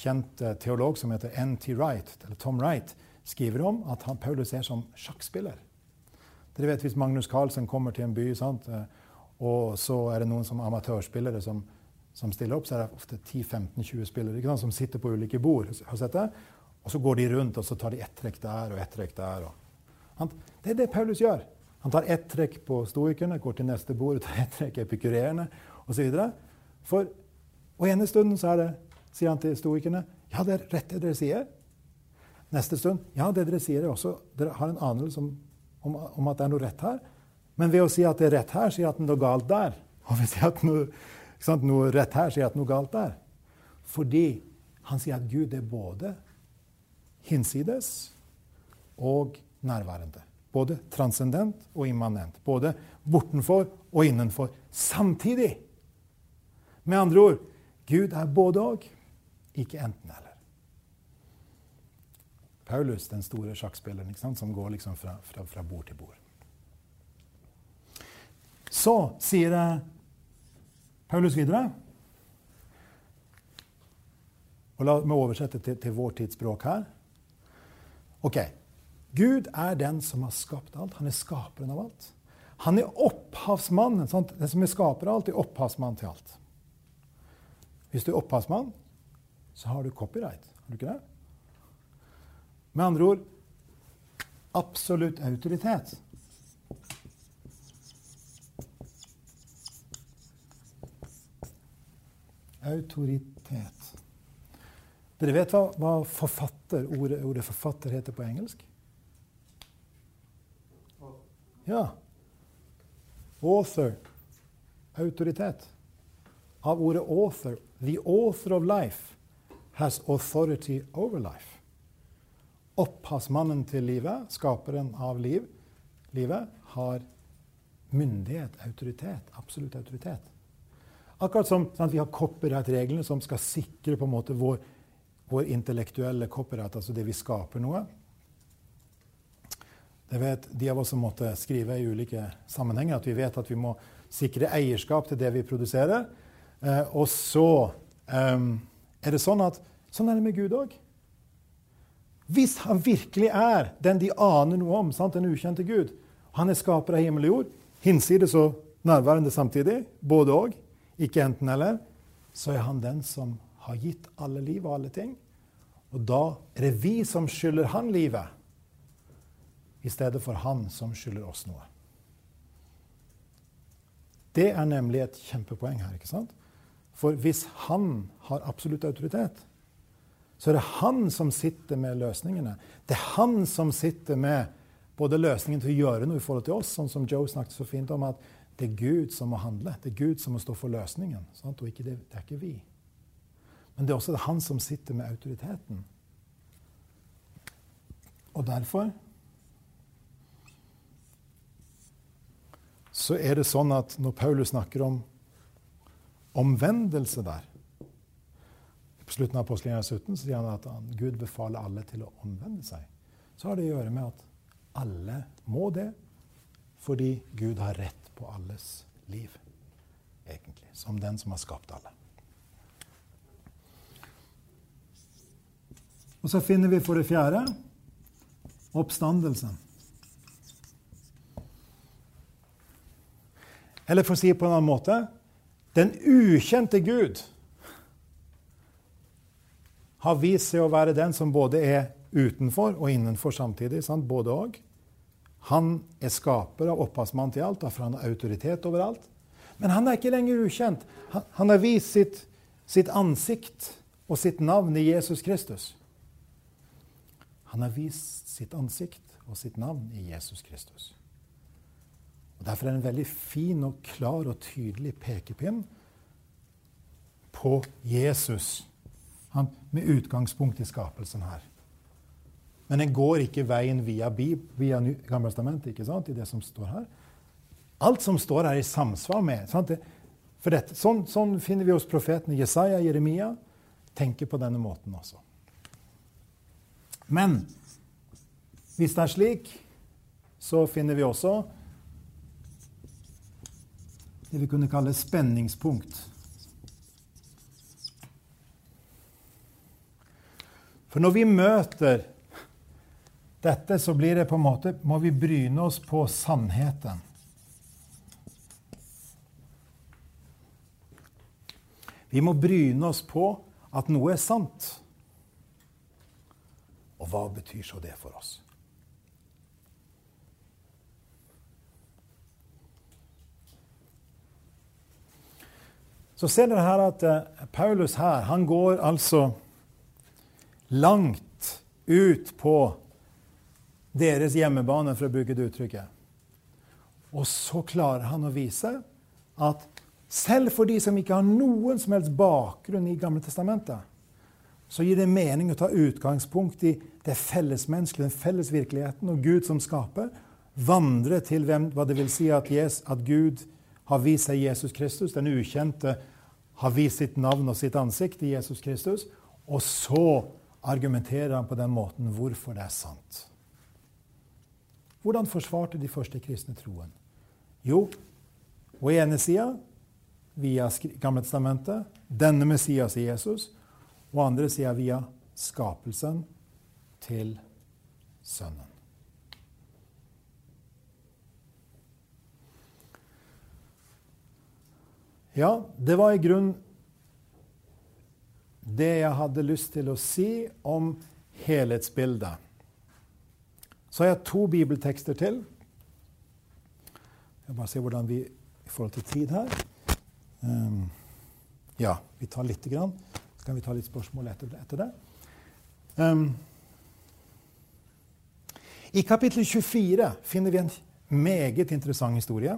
Speaker 1: kjent eh, teolog som heter N.T. Wright, eller Tom Wright, skriver om at han, Paulus er som sjakkspiller. Dere vet Hvis Magnus Carlsen kommer til en by, sant, eh, og så er det noen som amatørspillere som, som stiller opp, så er det ofte 10-15-20 spillere sant, som sitter på ulike bord. har sett det, Og så går de rundt og så tar de ett trekk der og ett trekk der. Og, det er det Paulus gjør. Han tar ett trekk på stoikerne, går til neste bord, tar ett trekk epikurerende osv. For og ene stunden så er det sier han til stoikerne. Ja, det er rett det dere sier. Neste stund. Ja, det dere sier, er også Dere har en anelse om, om, om, at det er noe rett her. Men ved å si at det er rett her, sier han at det er noe galt der. Og ved å si at noe, noe rett her, sier at noe galt der. Fordi han sier at Gud er både hinsides og nærværende. Både transcendent og immanent. Både bortenfor og innenfor. Samtidig. Med andre ord Gud er både og, ikke enten-eller. Paulus, den store sjakkspilleren som går liksom fra, fra, fra, bord til bord. Så sier Paulus videre og La meg oversette til, til vår tids språk her. Ok. Gud er den som har skapt alt. Han er skaperen av alt. Han er opphavsmannen. Sant? Den som er skaper av alt, er opphavsmann til alt. Hvis du er opphavsmann, så har du copyright. Har du ikke det? Med andre ord absolutt autoritet. Autoritet. Dere vet hva, hva forfatter, ordet, ordet, 'forfatter' heter på engelsk? Ja. Author. Autoritet. Av ordet 'author'. The author of life has authority over life opphavsmannen til livet, skaperen av liv, livet, har myndighet, autoritet, absolutt autoritet. Akkurat som sant, vi har copyright-reglene som skal sikre på en måte vår, vår intellektuelle copyright, altså det vi skaper noe. Det vet De av oss som måtte skrive i ulike sammenhenger, at vi vet at vi må sikre eierskap til det vi produserer. Eh, og så eh, er det sånn at sånn er det med Gud òg. Hvis han virkelig er den de aner noe om, sant? den ukjente Gud Han er skaper av himmel og jord, hinsides og nærværende samtidig, både og, ikke enten-eller, så er han den som har gitt alle liv og alle ting. Og da er det vi som skylder han livet, i stedet for han som skylder oss noe. Det er nemlig et kjempepoeng her. ikke sant? For hvis han har absolutt autoritet, så er det han som sitter med løsningene. Det er han som sitter med både løsningen til å gjøre noe i forhold til oss, sånn som Joe snakket så fint om, at det er Gud som må handle. Det er Gud som må stå for løsningen. Sant? Og ikke det, det, er ikke vi. Men det er også han som sitter med autoriteten. Og derfor så er det sånn at når Paulus snakker om omvendelse der, på slutten av apostelgjerningen 17 så sier han at han, Gud befaler alle til å omvende seg. Så har det å gjøre med at alle må det fordi Gud har rett på alles liv, egentlig. Som den som har skapt alle. Og så finner vi for det fjerde oppstandelsen. Eller for å si det på en annen måte den ukjente Gud har vist seg å være den som både er utenfor og innenfor samtidig. Sant? Både og. Han er skaper av opphavsmann til alt, derfor han har autoritet overalt. Men han er ikke lenger ukjent. Han, han har vist sitt, sitt, ansikt og sitt navn i Jesus Kristus. Han har vist sitt ansikt og sitt navn i Jesus Kristus. Og Derfor er det en veldig fin og klar og tydelig pekepinn på Jesus han, med utgangspunkt i skapelsen her. Men en går ikke veien via, via Gammeltestamentet, ikke sant, i det som står her. Alt som står her, er i samsvar med sant? For dette, sånn, sånn finner vi hos profetene Jesaja og Jeremia. Tenker på denne måten også. Men hvis det er slik, så finner vi også det vi kunne kalle spenningspunkt. For når vi møter dette, så blir det på en måte Må vi bryne oss på sannheten. Vi må bryne oss på at noe er sant. Og hva betyr så det for oss? Så ser dere her at eh, Paulus her, han går altså langt ut på deres hjemmebane, for å bruke det uttrykket. Og så klarer han å vise at selv for de som ikke har noen som helst bakgrunn i Gamle Testamentet, så gir det mening å ta utgangspunkt i det fellesmenneskelige, den felles virkeligheten, og Gud som skaper. Vandre til hvem, hva det vil si at, Jesus, at Gud har vist seg Jesus Kristus, den ukjente, har vist sitt navn og sitt ansikt i Jesus Kristus. Og så argumenterer han på den måten hvorfor det er sant. Hvordan forsvarte de første kristne troen? Jo, på ene sida via Gamle testamentet, denne Messias i Jesus, og andre sida via skapelsen til Sønnen. Ja, det var i grunnen det jeg hadde lyst til å si om helhetsbildet. Så har jeg to bibeltekster til. Jeg bare se hvordan vi i forhold til tid her um, Ja, vi tar lite grann. Så kan vi ta litt spørsmål etter, etter det. Um, I kapittel 24 finner vi en meget interessant historie.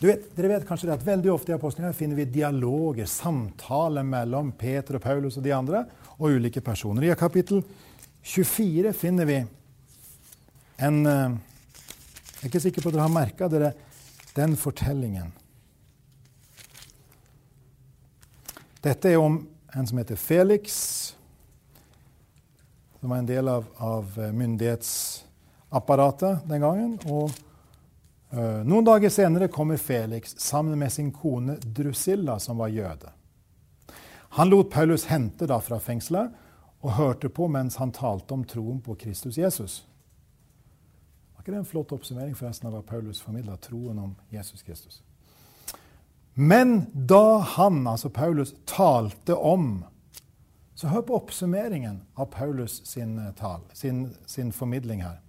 Speaker 1: Vet, dere vet kanskje at Veldig ofte i apostlene finner vi dialoger, samtaler mellom Peter og Paulus og de andre, og ulike personer. I kapittel 24 finner vi en eh, Jeg er ikke sikker på at dere har merka dere den fortellingen. Dette er om en som heter Felix, som var en del av, av eh, myndighetsapparatet den gangen. og Eh, noen dager senere kommer Felix sammen med sin kone Drusilla, som var jøde. Han lot Paulus hente da fra fengselet og hørte på mens han talte om troen på Kristus Jesus. Ikke det en flott oppsummering forresten av hva Paulus formidla, troen om Jesus Kristus? Men da han, altså Paulus, talte om Så hør på oppsummeringen av Paulus sin, eh, tal, sin, sin formidling her.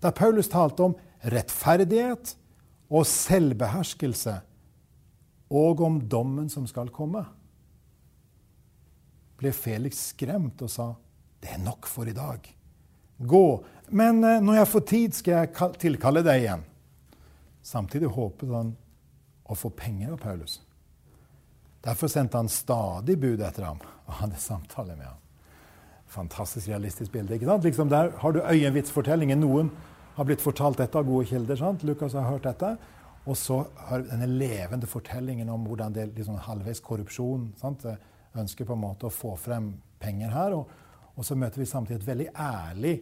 Speaker 1: Da Paulus talte om rettferdighet, og selvbeherskelse, og om dommen som skal komme, ble Felix skremt og sa, 'Det er nok for i dag. Gå, men eh, når jeg får tid, skal jeg tilkalle deg igjen.' Samtidig håpet han å få penger av Paulus. Derfor sendte han stadig bud etter ham og hadde samtale med ham. Fantastisk realistisk bilde. ikke sant? Liksom der har du øyenvitsfortellingen. Noen har blitt fortalt dette av gode kilder. sant? Lukas har hørt dette. Og så har denne levende fortellingen om hvordan det liksom halvveis korrupsjon sant? Ønsker på en måte å få frem penger her. Og, og så møter vi samtidig et veldig ærlig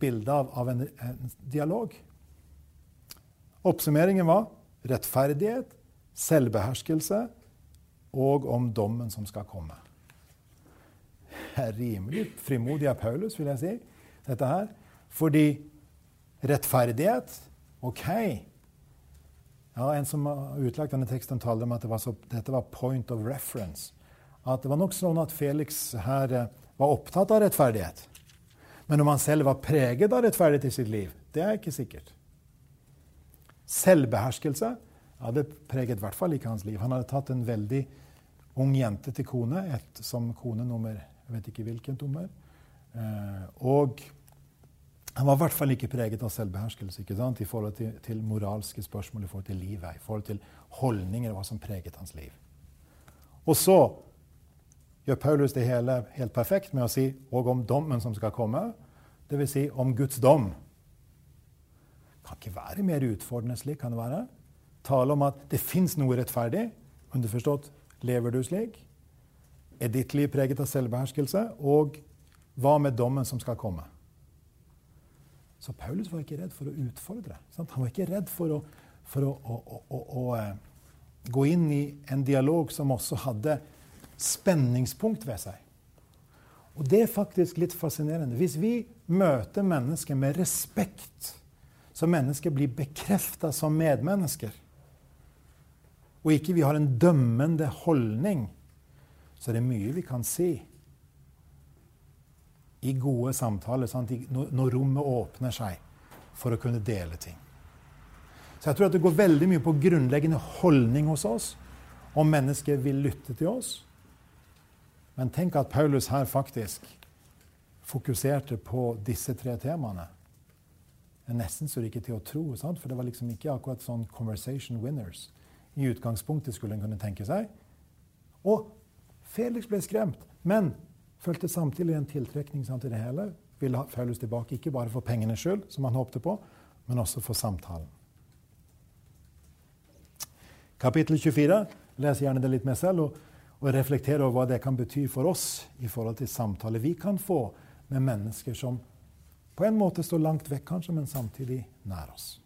Speaker 1: bilde av, av en, en, dialog. Oppsummeringen var rettferdighet, selvbeherskelse og om dommen som skal komme. Rimelig frimodig av Paulus, vil jeg si, dette her. Fordi rettferdighet. OK. Ja, en som har utlagt denne teksten, taler om at det var så, dette var point of reference. At det var nok sånn at Felix her eh, var opptatt av rettferdighet. Men om han selv var preget av rettferdighet i sitt liv, det er ikke sikkert. Selvbeherskelse det preget i hvert fall ikke hans liv. Han hadde tatt en veldig ung jente til kone, et, som kone nummer jeg vet ikke hvilken nummer. Eh, og han var i hvert fall ikke preget av selvbeherskelse ikke sant? i forhold til, til, moralske spørsmål, i forhold til livet, i forhold til holdninger og hva som preget hans liv. Og så gjør Paulus det hele helt perfekt med å si og om dommen som skal komme, dvs. Si om Guds dom. Det kan ikke være mer utfordrende slik. kan det være. Tale om at det fins noe rettferdig. Underforstått lever du slik? Er ditt liv preget av selvbeherskelse? Og hva med dommen som skal komme? Så Paulus var ikke redd for å utfordre. Sant? Han var ikke redd for å, for å, å, å, eh, gå inn i en dialog som også hadde spenningspunkt ved seg. Og det er faktisk litt fascinerende. Hvis vi møter mennesker med respekt, så mennesker blir bekrefta som medmennesker, og ikke vi har en dømmende holdning, så er det mye vi kan si i gode samtaler, sant? når rommet åpner seg for å kunne dele ting. Så jeg tror at det går veldig mye på grunnleggende holdning hos oss, om mennesker vil lytte til oss. Men tenk at Paulus her faktisk fokuserte på disse tre temaene. Det er nesten så det ikke til å tro, sant? for det var liksom ikke akkurat sånn 'conversation winners'. I utgangspunktet skulle en kunne tenke seg. Og Felix ble skremt. Men følte samtidig en tiltrekning til det hele. Ville ha Paulus tilbake, ikke bare for pengenes skyld, som han håpte på, men også for samtalen. Kapittel 24. Les gjerne det litt med selv. Og, og reflektere over hva det kan bety for oss i forhold til samtaler vi kan få med mennesker som på en måte står langt vekk, kanskje, men samtidig nær oss.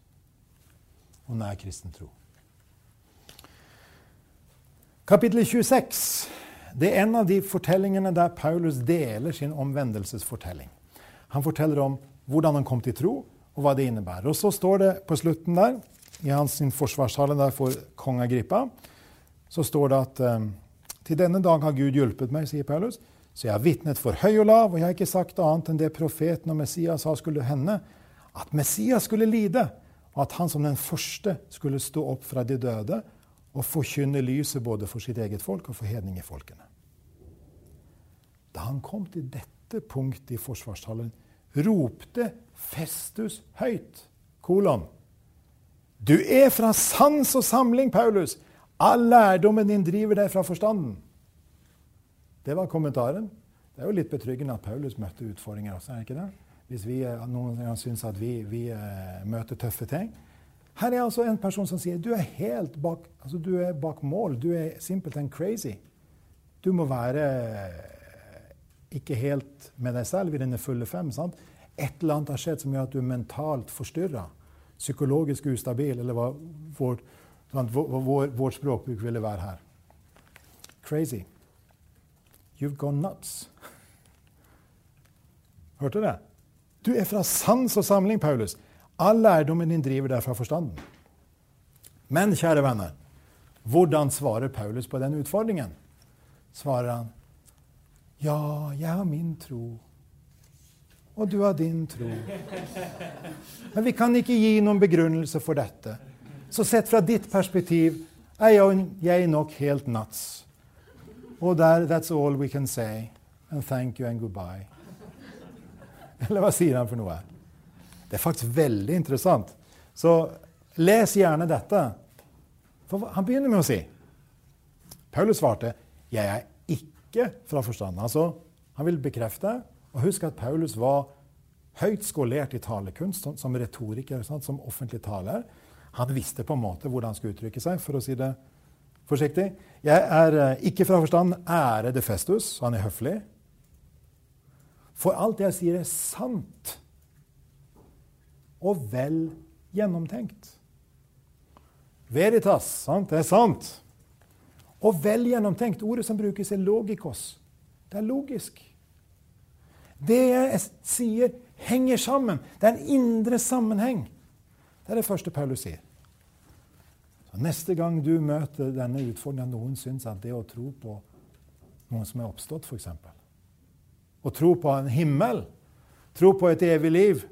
Speaker 1: Og nær kristen tro. Kapittel 26 det er en av de fortellingene der Paulus deler sin omvendelsesfortelling. Han forteller om hvordan han kom til tro, og hva det innebærer. Og så står det på slutten der, i hans forsvarstale der for kong Agrippa, så står det at um, til denne dag har Gud hjulpet meg, sier Paulus, så jeg har vitnet for høy og lav, og jeg har ikke sagt annet enn det profeten og Messias sa skulle hende, at Messias skulle lide, og at han som den første skulle stå opp fra de døde og forkynne lyset både for sitt eget folk og for hedningefolkene. Da han kom til dette punktet i forsvarstalen, ropte Festus høyt, kolon. Du er fra sans og samling, Paulus. All lærdommen din driver deg fra forstanden. Det var kommentaren. Det er jo litt betryggende at Paulus møtte utfordringer også, er det ikke det? Hvis vi eh, noen ganger syns at vi, vi uh, møter tøffe ting. Her er altså en person som sier du er helt bak, altså du er bak mål. Du er simpelthen crazy. Du må være eh, ikke helt med deg selv i denne fulle fem. sant? Et eller annet har skjedd som gjør at du er mentalt forstyrra. Psykologisk ustabil, eller hva vår, vår, vår språkbruk ville være her. Crazy. You've gone nuts. Hørte du det? Du er fra sans og samling, Paulus. All lærdommen din driver deg fra forstanden. Men kjære venner, hvordan svarer Paulus på den utfordringen? Svarer han ja, jeg har min tro, og du har din tro. Men vi kan ikke gi noen begrunnelse for dette. Så sett fra ditt perspektiv er jeg nok helt nuts. Og der, that's all we can say. And thank you and goodbye. Eller hva sier han for noe? Det er faktisk veldig interessant. Så les gjerne dette. For han begynner med å si Paulus svarte 'Jeg er ikke fra forstanden'. Altså, han vil bekrefte. Og husk at Paulus var høyt skolert i talekunst, som retoriker, som offentlig taler. Han visste på en måte hvordan han skulle uttrykke seg, for å si det forsiktig. Jeg er eh, ikke fra forstand ærede Festus, han er høflig. For alt jeg sier, er sant og vel gjennomtenkt. Veritas, sant? det er sant. Og vel gjennomtenkt. Ordet som brukes, er logikos. Det er logisk. Det jeg sier, henger sammen. Det er en indre sammenheng. Det er det første Paulus sier. Så neste gang du møter denne utfordringen, noen syns at det å tro på noen som er oppstått, f.eks. Å tro på en himmel, tro på et evig liv,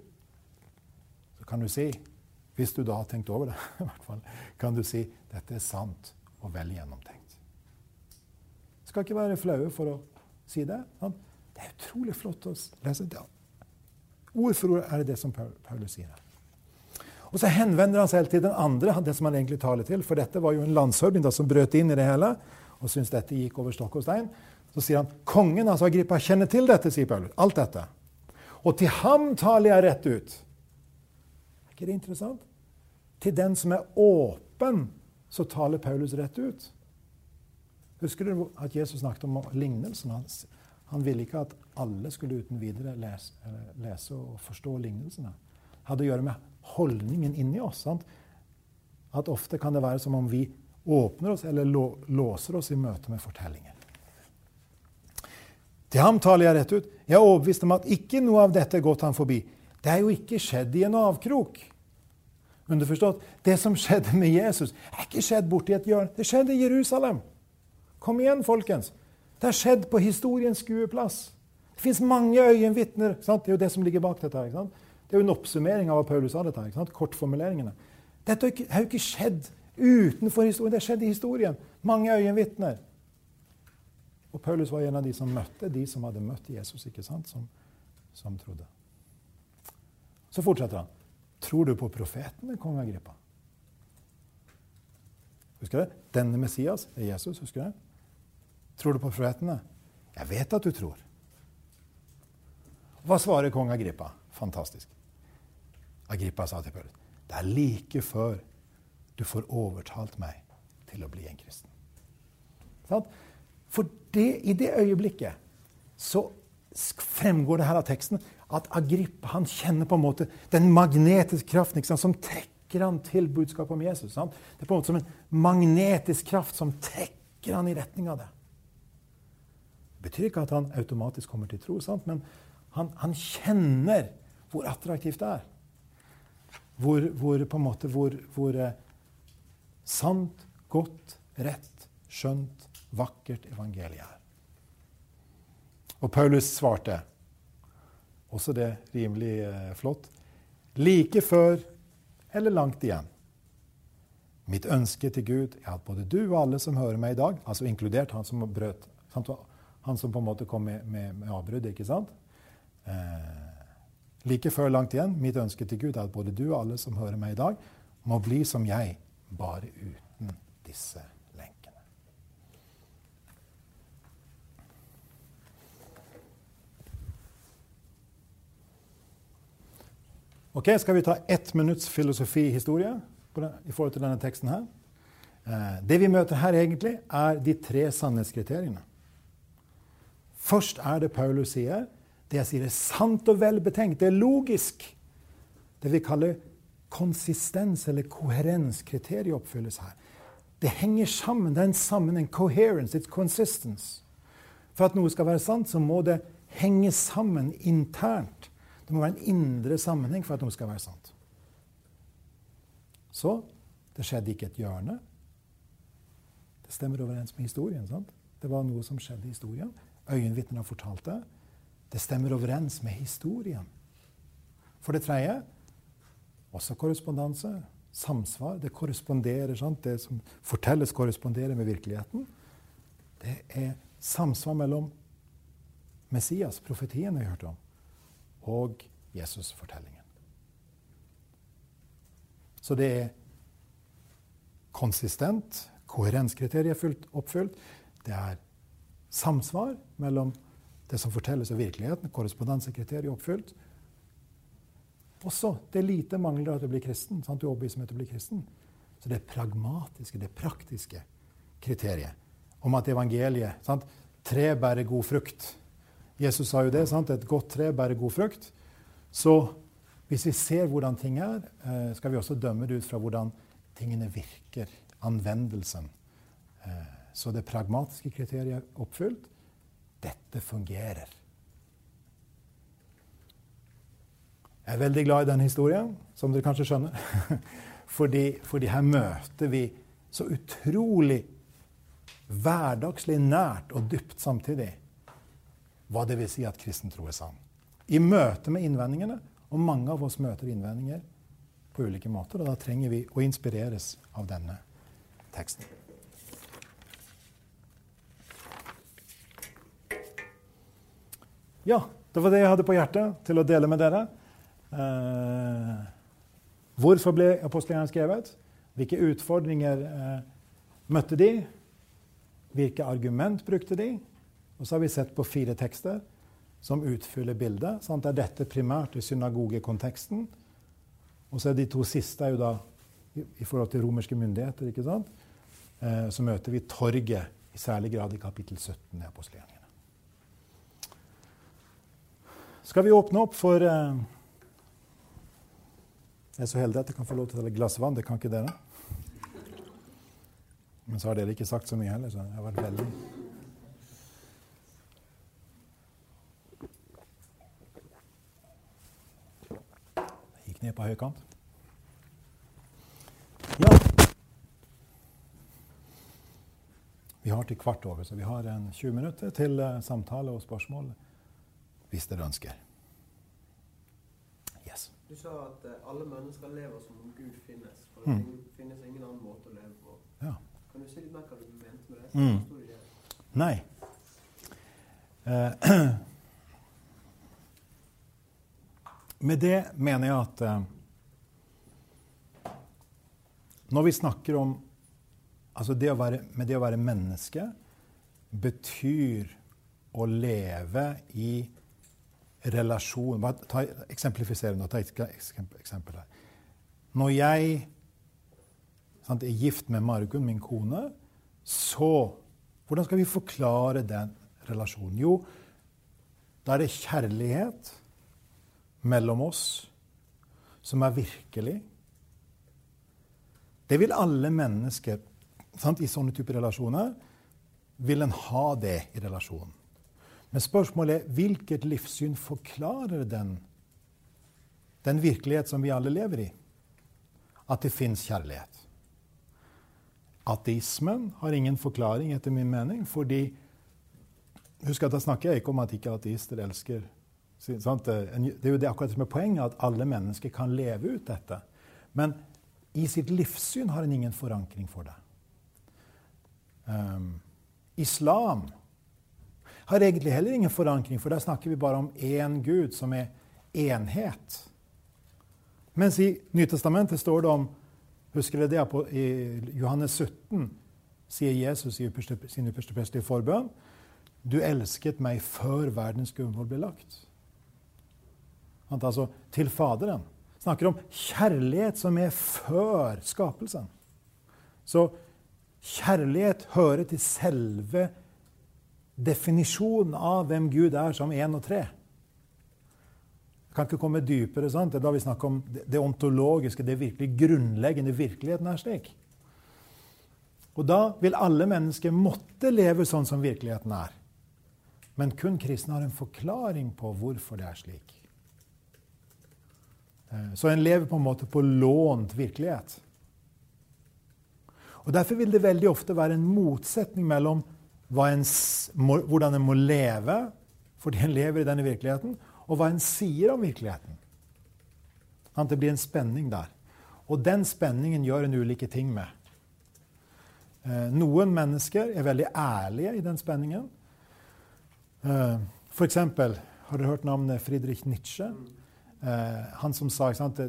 Speaker 1: så kan du si, hvis du da har tenkt over det, i hvert fall, kan du si dette er sant og vel gjennomtenkt. Skal ikke være flaue for å si det. Det er utrolig flott å lese. det. Ord for ord er det det som Paulus sier her. Og så henvender han seg til den andre, det som han egentlig taler til. For dette var jo en landshøvding som brøt inn i det hele og syntes dette gikk over stokk og stein. Så sier han kongen altså Agrippa kjenner til dette, sier Paulus. Alt dette. Og til ham taler jeg rett ut. Er ikke det interessant? Til den som er åpen, så taler Paulus rett ut. Husker du at Jesus snakket om lignelsen? Han, han ville ikke at alle skulle uten videre lese, lese og forstå lignelsene. Hadde å gjøre med holdningen inni oss. Sant? At ofte kan det være som om vi åpner oss eller låser oss i møte med fortellingen. Til ham taler jeg rett ut. Jeg er overbevist om at ikke noe av dette er gått ham forbi. Det er jo ikke skjedd i en avkrok. Underforstått, det som skjedde med Jesus, er ikke skjedd borti et hjørne. Det skjedde i Jerusalem. Kom igjen, folkens. Det har skjedd på historiens skueplass. Det fins mange øyenvitner. Det er jo det som ligger bak dette. sant? Det er jo en oppsummering av hva Paulus sa. dette, sant? Kortformuleringene. Dette har jo ikke skjedd utenfor historien. Det har skjedd i historien. Mange øyenvitner. Og Paulus var en av de som møtte de som hadde møtt Jesus, ikke sant? Som, som trodde. Så fortsetter han. Tror du på profetene, kong Agrippa? Husker du? Denne Messias er Jesus. husker du? Tror du på profetene? Jeg vet at du tror. Hva svarer kong Agrippa? Fantastisk. Agrippa sa til Paulus, det er like før du får overtalt meg til å bli en kristen. For det, i det øyeblikket så fremgår det her av teksten at Agrippa han kjenner på en måte den magnetiske kraften sant, som trekker han til budskapet om Jesus. Sant? Det er på en måte som en magnetisk kraft som trekker han i retning av det. Det betyr ikke at han automatisk kommer til tro, sant? men han, han, kjenner hvor attraktivt det er. Hvor, hvor på en måte, hvor, hvor eh, sant, godt, rett, skjønt, vakkert evangeliet er. Og Paulus svarte, også det rimelig eh, flott, like før eller langt igjen. Mitt ønske til Gud er at både du og alle som hører meg i dag, altså inkludert han som brøt, han som på en måte kom med, med, med avbrudd, ikke sant? Eh, like før langt igjen, mitt ønske til Gud er at både du og alle som hører meg i dag, må bli som jeg, bare uten disse lenkene. Ok, Skal vi ta ett minutts filosofihistorie i forhold til denne teksten her? Eh, det vi møter her, egentlig, er de tre sannhetskriteriene. Først er det Paulus sier. Det jeg sier, er sant og velbetenkt. Det er logisk. Det vi kaller konsistens eller koherenskriteriet oppfylles her. Det henger sammen. Det er en sammenheng. Coherence. It's consistence. For at noe skal være sant, så må det henge sammen internt. Det må være en indre sammenheng for at noe skal være sant. Så det skjedde ikke et hjørne. Det stemmer overens med historien. sant? Det var noe som skjedde i historien. Øyenvitnene har fortalt det. Det stemmer overens med historien. For det tredje også korrespondanse. Samsvar. Det korresponderer, sant? Det som fortelles, korresponderer med virkeligheten. Det er samsvar mellom Messias, profetien vi hørte om, og Jesus-fortellingen. Så det er konsistent, koherenskriteriet fullt oppfylt. Det er samsvar mellom det som fortelles av virkeligheten, korrespondansekriteriet oppfylt. Også det lite mangler at du blir kristen. sant? Du overbeviser om at du blir kristen. Så det pragmatiske, det praktiske kriteriet om at evangeliet sant? Tre bærer god frukt. Jesus sa jo det. sant? Et godt tre bærer god frukt. Så hvis vi ser hvordan ting er, eh, skal vi også dømme det ut fra hvordan tingene virker. Anvendelsen. Eh, så det pragmatiske kriteriet er oppfylt. Dette fungerer. Jeg er veldig glad i den historien, som dere kanskje skjønner. fordi, fordi her møter vi så utrolig hverdagslig nært og dypt samtidig hva det vil si at kristen tro er sann. I møte med innvendingene, og mange av oss møter innvendinger på ulike måter, og da trenger vi å inspireres av denne teksten. Ja, det var det jeg hadde på hjertet til å dele med dere. Eh, hvorfor ble apostelgjerningene skrevet? Hvilke utfordringer eh, møtte de? Hvilke argument brukte de? Og så har vi sett på fire tekster som utfyller bildet. Sant? Er dette primært i synagogekonteksten. Og så er de to siste jo da i, i forhold til romerske myndigheter. ikke sant? Eh, så møter vi torget i særlig grad i kapittel 17 i apostelgjerningene. Skal vi åpne opp for eh, Jeg er så heldig at jeg kan få lov til å ta et glass vann. Det kan ikke dere. Men så har dere ikke sagt så mye heller, så jeg har vært veldig Gikk ned på høykant. Ja. Vi har til kvart over, så vi har en 20 minutter til uh, samtale og spørsmål hvis dere ønsker. Yes.
Speaker 2: Du sa at uh, alle mennesker lever som om Gud finnes. For det mm. finnes ingen annen måte å leve på. Ja. Kan du si litt mer hva du mente med det? Mm.
Speaker 1: Nei. Eh, Med det mener jeg at eh, når vi snakker om altså det være, Med det å være menneske betyr å leve i relasjon ta, Eksemplifisere nå. Ta et eksempel her. Når jeg sant, er gift med Margunn, min kone, så Hvordan skal vi forklare den relasjonen? Jo, da er det kjærlighet mellom oss som er virkelig. Det vil alle mennesker sant, i sånne typer relasjoner. Vil en ha det i relasjonen? Men spørsmålet er hvilket livssyn forklarer den, den virkelighet som vi alle lever i? At det fins kjærlighet. Ateismen har ingen forklaring, etter min mening, fordi Husk at Da snakker jeg ikke om at ikke ateister elsker sant? Det er jo det akkurat som er poenget, at alle mennesker kan leve ut dette. Men i sitt livssyn har en ingen forankring for det. Um, islam har egentlig heller ingen forankring, for der snakker vi bare om én Gud, som er enhet. Mens i Nytestamentet står det om Husker dere det? I Johannes 17 sier Jesus i sin ypperste forbønn Du elsket meg før verdens grunnvoll ble lagt. Altså til Faderen. Snakker om kjærlighet som er før skapelsen. Så kjærlighet hører til selve definisjonen av hvem Gud er som én og tre. Jeg kan ikke komme dypere. sant? Det er da vi snakker om det ontologiske, det virkelig grunnleggende. Virkeligheten er slik. Og da vil alle mennesker måtte leve sånn som virkeligheten er. Men kun kristne har en forklaring på hvorfor det er slik. Eh, så en lever på en måte på lånt virkelighet. Og Derfor vil det veldig ofte være en motsetning mellom en, hvordan en må leve fordi en lever i denne virkeligheten, og hva en sier om virkeligheten. Det blir en spenning der. Og den spenningen gjør en ulike ting med. Eh, noen mennesker er veldig ærlige i den spenningen. Eh, for eksempel, har dere hørt navnet Friedrich Nietzsche? Eh, han som sa at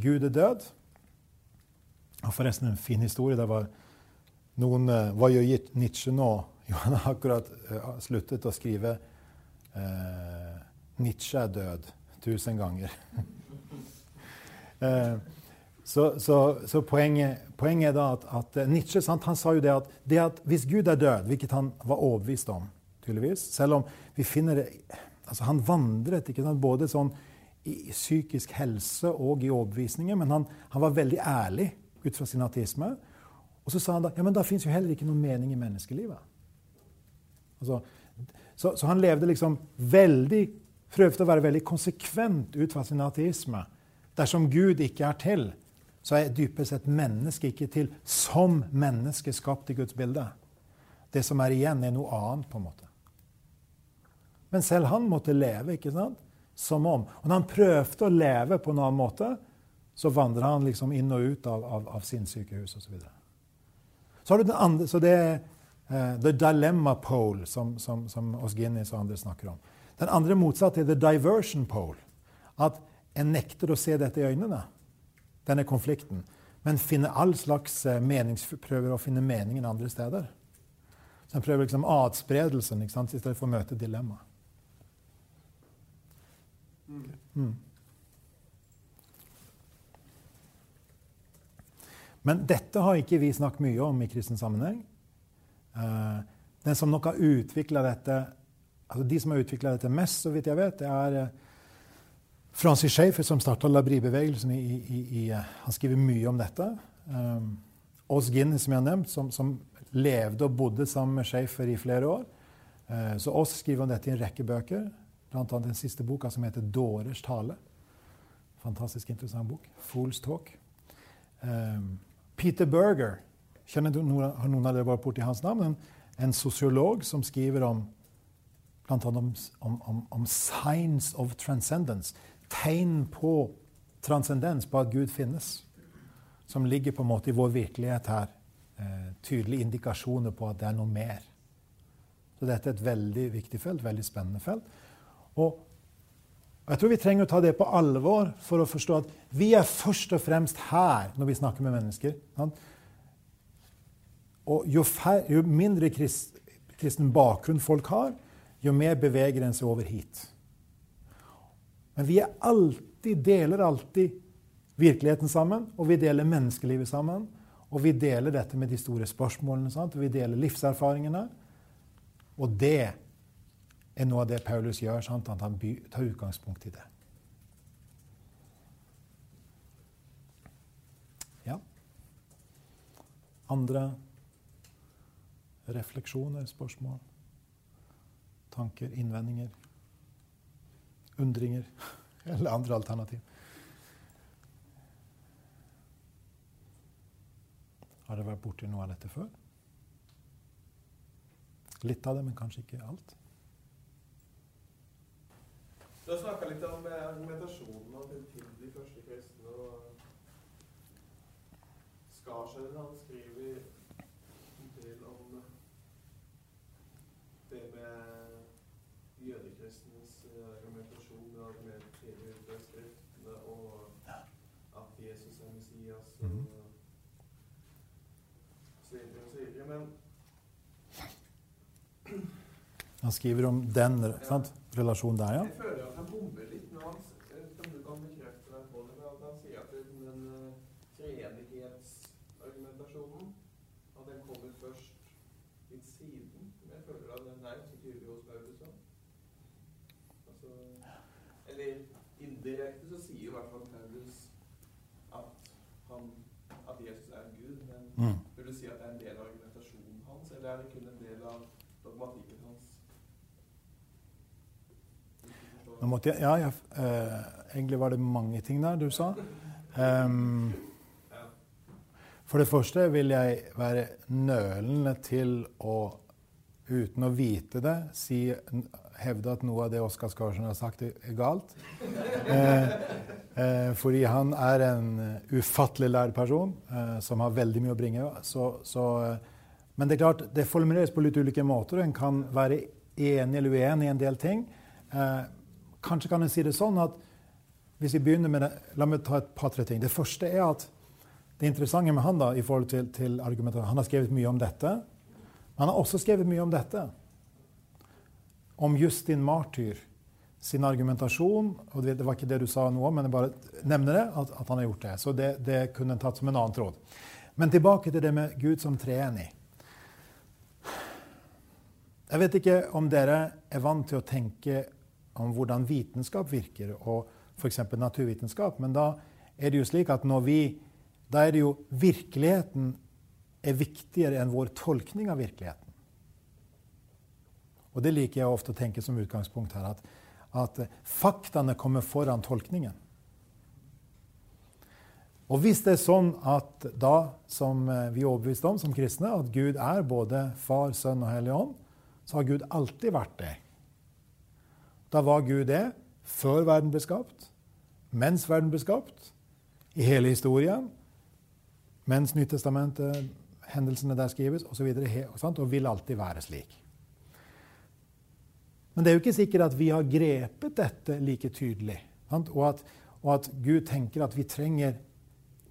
Speaker 1: Gud er død. Og forresten en fin historie. Det var noen eh, Hva gjør Nietzsche nå? Jo, han har akkurat eh, sluttet å skrive eh, Nietzsche er død tusen ganger. eh, så, så, så poenget, poenget, er da at, at eh, Nietzsche sant, han sa jo det at, det at, hvis Gud er død, hvilket han var overbevist om, tydeligvis Selv om vi finner det altså Han vandret ikke sant, både sånn i psykisk helse og i overbevisninger, men han, han var veldig ærlig ut fra sin ateisme. Og så sa han da ja, men da fins jo heller ikke noen mening i menneskelivet. Altså, så, så, han levde liksom veldig prøvde å være veldig konsekvent ut fra sin ateisme. Dersom Gud ikke er til, så er dypest sett mennesket ikke til som menneske skapt i Guds bilde. Det som er igjen, er noe annet, på en måte. Men selv han måtte leve ikke sant? som om. Og når han prøvde å leve på en annen måte, så vandra han liksom inn og ut av, av, av sinnssykehus osv. Så, har du den andre, så det er uh, the dilemma pole, som, som, som Osginis og andre snakker om. Den andre motsatte er the diversion pole. At en nekter å se dette i øynene, denne konflikten, men finner all slags eh, menings, prøver å finne meningen andre steder. Så en prøver liksom adspredelsen i stedet for å møte dilemmaet. Mm. Men dette har ikke vi snakket mye om i kristen sammenheng. Uh, den som nok har utvikla dette altså De som har utvikla dette mest, så vidt jeg vet, det er eh, Francis Schaefer, som starta labribevegelsen. I, i, i, eh, han skriver mye om dette. Oz Guinness, som jeg har nevnt, som, som, levde og bodde sammen med Schaefer i flere år. Så Oz skriver om dette i en rekke bøker, bl.a. den siste boka som heter 'Dårers tale'. Fantastisk interessant bok. 'Fools Talk'. Peter Berger, kjenner du, har noen av dere vært borti hans navn? En, en sosiolog som skriver om bl.a. Om, om, om, signs of transcendence. Tegn på transcendens, på at Gud finnes. Som ligger på en måte i vår virkelighet her. Eh, tydelige indikasjoner på at det er noe mer. Så dette er et veldig viktig felt, veldig spennende felt. Og jeg tror vi trenger å ta det på alvor for å forstå at vi er først og fremst her når vi snakker med mennesker. Og jo, fær, jo mindre krist, kristen bakgrunn folk har, jo mer beveger en seg over hit. Men vi er alltid, deler alltid virkeligheten sammen, og vi deler menneskelivet sammen. Og vi deler dette med de store spørsmålene. Sant? Vi deler livserfaringene. Og det er noe av det Paulus gjør, sant? at han tar utgangspunkt i det. Ja. Andre refleksjoner, spørsmål, tanker, innvendinger, undringer eller andre alternativ? Har dere vært borti noe av dette før? Litt av det, men kanskje ikke alt.
Speaker 3: Du har snakka litt om eh, argumentasjonen og til de første kristne. og Skarskjellen han skriver en del om det med jødekristnes eh, argumentasjon og argumentere ut Skriftene og at Jesus er Messias. og mm -hmm men
Speaker 1: Han skriver om den ja. Relasjonen der, ja?
Speaker 3: Jeg føler at han bommer litt når han, som du kan bekrefte deg på det, at han sier at den, den uh, treenighetsargumentasjonen at den kommer først litt siden. Men jeg føler at den er så tydelig hos Paulus òg. Altså, eller indirekte så sier i hvert fall Paulus at, han, at Jesus er Gud, men mm. vil du si at det er en del av eller er det kun en del av dogmatikken hans?
Speaker 1: Måtte jeg, ja, jeg, eh, egentlig var det mange ting der du sa. Um, for det første vil jeg være nølende til å, uten å vite det, si, hevde at noe av det Oskar Skarsen har sagt, er galt. Eh, eh, fordi han er en ufattelig lærd person eh, som har veldig mye å bringe. Så, så eh, men det er klart, det formuleres på litt ulike måter. En kan være enig eller uenig i en del ting. Eh, kanskje kan jeg si det sånn at hvis vi begynner med det, La meg ta et par-tre ting. Det første er at det interessante med han da, i forhold til, til Han har skrevet mye om dette. Men han har også skrevet mye om dette. Om Justin Martyr sin argumentasjon. og Det var ikke det du sa nå, men jeg bare nevner det, at, at han har gjort det. Så det, det kunne en tatt som en annen tråd. Men tilbake til det med Gud som treenig. Jeg vet ikke om dere er vant til å tenke om hvordan vitenskap virker, og f.eks. naturvitenskap, men da er det jo slik at når vi Da er det jo virkeligheten er viktigere enn vår tolkning av virkeligheten. Og det liker jeg ofte å tenke som utgangspunkt her, at, at faktaene kommer foran tolkningen. Og hvis det er sånn at da, som vi er overbevist om som kristne, at Gud er både Far, Sønn og Hellig Ånd, så har Gud alltid vært det. Da var Gud det før verden ble skapt, mens verden ble skapt, i hele historien, mens Nytestamentet, hendelsene der skrives, osv. Og, så og vil alltid være slik. Men det er jo ikke sikkert at vi har grepet dette like tydelig. Og at, og at, Gud tenker at vi trenger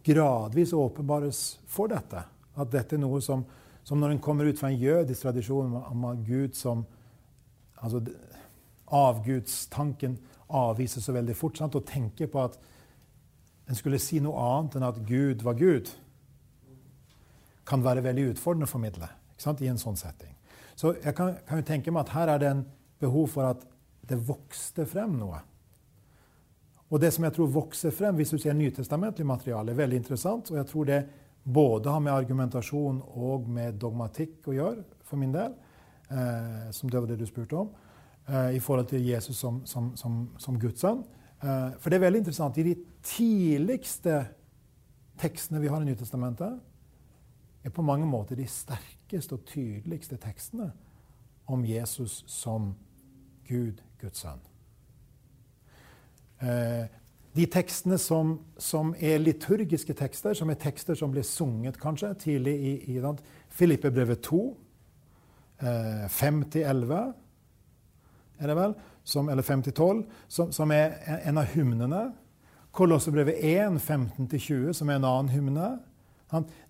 Speaker 1: gradvis å åpenbares for dette. At dette er noe som, som når en kommer ut fra en jødisk tradisjon om Gud som altså, Avgudstanken avvises så veldig fort. Sant? Og tenker på at en skulle si noe annet enn at Gud var Gud, kan være veldig utfordrende å formidle i en sånn setting. Så jeg kan, kan, jo tenke meg at her er det en behov for at det vokste frem noe. Og det som jeg tror vokser frem, hvis du ser nytestamentlig materiale, er veldig interessant. og jeg tror det både har med argumentasjon og med dogmatikk å gjøre, for min del. Eh, som det var det du spurte om. Eh, I forhold til Jesus som, som, som, som Guds sønn. Eh, for det er veldig interessant. I de tidligste tekstene vi har i Nytestamentet, er på mange måter de sterkeste og tydeligste tekstene om Jesus som Gud, Guds sønn. Eh, de tekstene som, som, er liturgiske tekster, som er tekster som ble sunget kanskje tidlig i, i Filippebrevet 2, eh, 5-11 er det vel, som, eller 5-12, som, som, er en av hymnene. Kolossebrevet 1, 15-20, som er en annen hymne.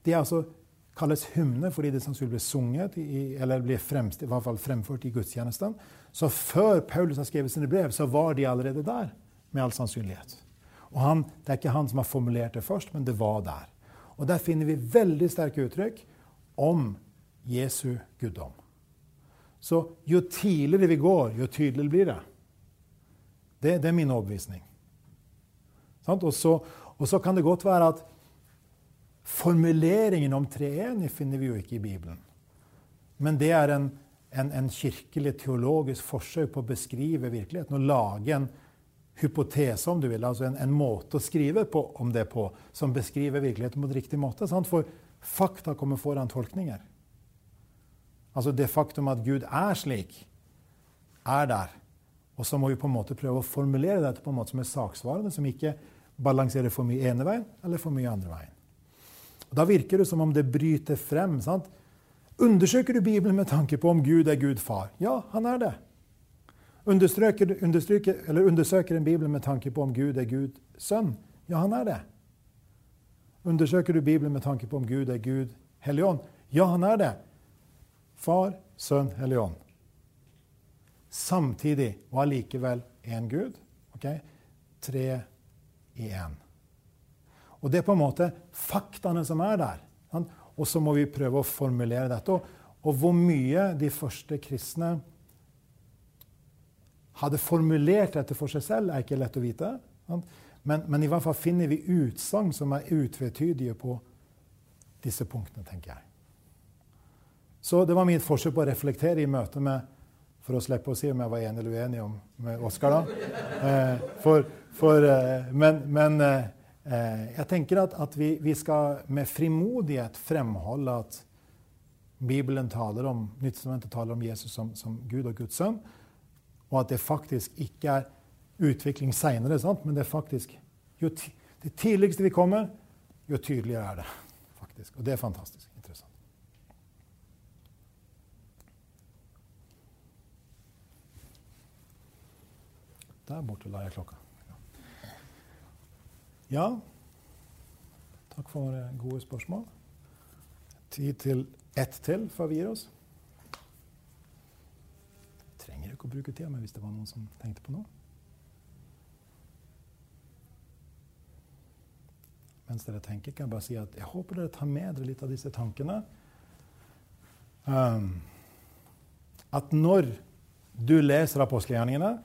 Speaker 1: De altså kalles hymne fordi det sannsynligvis blir sunget, i, eller blir fremst, i hvert fall fremført i gudstjenesten. Så før Paulus har skrevet sine brev, så var de allerede der, med all sannsynlighet. Og han, Det er ikke han som har formulert det først, men det var der. Og der finner vi veldig sterke uttrykk om Jesu guddom. Så jo tidligere vi går, jo tydeligere blir det. Det, det er min overbevisning. Og så, og så kan det godt være at formuleringen om treenig finner vi jo ikke i Bibelen. Men det er en, en, en kirkelig, teologisk forsøk på å beskrive virkeligheten og lage en hypotese, om du vil, altså en, en måte å skrive på, om det på, som beskriver virkeligheten på en riktig måte. Sant? For fakta kommer foran tolkninger. Altså det faktum at Gud er slik, er der. Og så må vi på en måte prøve å formulere dette på en måte som er saksvarende, som ikke balanserer for mye ene veien eller for mye andre veien. Og da virker det som om det bryter frem. sant? Undersøker du Bibelen med tanke på om Gud er Gud far? Ja, han er det. Understryker, understryker, eller undersøker en Bibel med tanke på om Gud er Gud sønn? Ja, han er det. Undersøker du Bibelen med tanke på om Gud er Gud Hellig Ånd? Ja, han er det. Far, Sønn, Hellig Ånd. Samtidig og allikevel én Gud. Okay? Tre i én. Og det er på en måte faktaene som er der. Og så må vi prøve å formulere dette. Og, hvor mye de første kristne hadde formulert dette for seg selv, er ikke lett å vite. Men, men i hvert fall finner vi utsagn som er utvetydige på disse punktene, tenker jeg. Så det var mitt forsøk på å reflektere i møte med For å slippe å si om jeg var enig eller uenig om, med Oskar, da. Eh, for, for, eh, men, men eh, Eh, jeg tenker at, at vi, vi, skal med frimodighet fremholde at Bibelen taler om, Nyttestamentet taler om Jesus som, som, Gud og Guds sønn, og at det faktisk ikke er utvikling seinere, men det er faktisk jo Det tidligste vi kommer, jo tydeligere er det. faktisk. Og det er fantastisk interessant. Der borte la jeg klokka. Ja, takk for gode spørsmål. Tid til ett til før vi gir oss. Trenger ikke å bruke tida, mi hvis det var noen som tenkte på noe. Mens dere tenker, kan jeg bare si at jeg håper dere tar med dere litt av disse tankene. Um, at når du leser apostelgjerningene,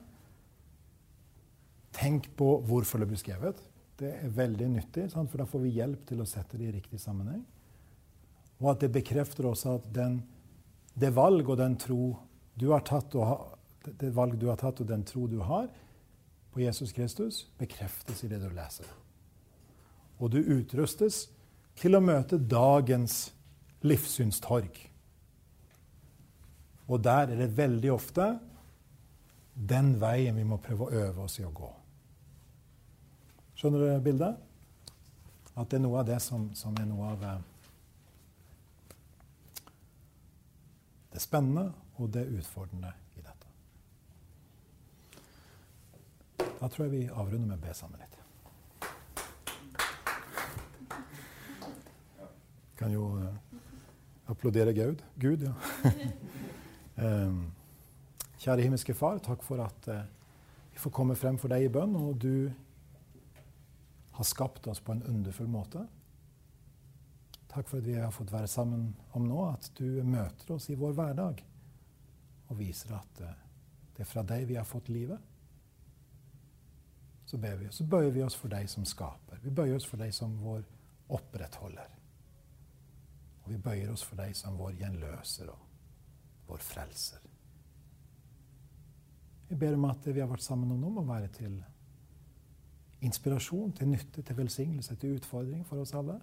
Speaker 1: tenk på hvorfor det blir skrevet. Det er veldig nyttig, sant? for da får vi hjelp til å sette det i riktig sammenheng. Og at det bekrefter også at den, det valg og den tro du har tatt, og, det valg du har tatt og den tro du har på Jesus Kristus, bekreftes i det du leser. Og du utrustes til å møte dagens livssynstorg. Og der er det veldig ofte den veien vi må prøve å øve oss i å gå. Skjønner du bildet? At det er noe av det som, som er noe av eh, det spennende og det utfordrende i dette. Da tror jeg vi avrunder med å be sammen litt. Kan jo uh, applaudere Gud. Gud, ja. um, kjære himmelske Far, takk for at vi får komme frem for deg i bønn, og du har skapt oss på en underfull måte. Takk for at vi har fått være sammen om nå, at du møter oss i vår hverdag og viser at eh, det er fra deg vi har fått livet. Så vi, så bøyer vi oss for deg som skaper. Vi bøyer oss for deg som vår opprettholder. Og vi bøyer oss for deg som vår gjenløser og vår frelser. Vi ber om at det vi har vært sammen om nå, må være til inspirasjon, til nytte, til velsignelse, til utfordring for oss alle.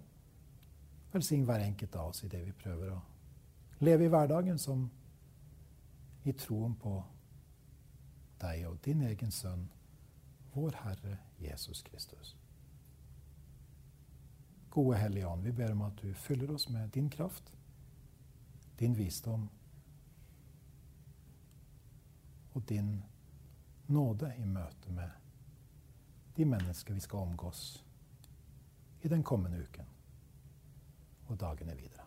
Speaker 1: Velsign hver enkelt av oss i det vi prøver å leve i hverdagen som i troen på deg og din egen sønn, vår Herre Jesus Kristus. Gode Hellige Ånd, vi ber om at du fyller oss med din kraft, din visdom og din nåde i møte med de mennesker vi skal omgås i den kommende uken og dagene videre.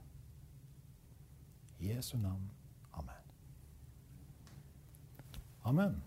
Speaker 1: I Jesu navn. Amen. Amen.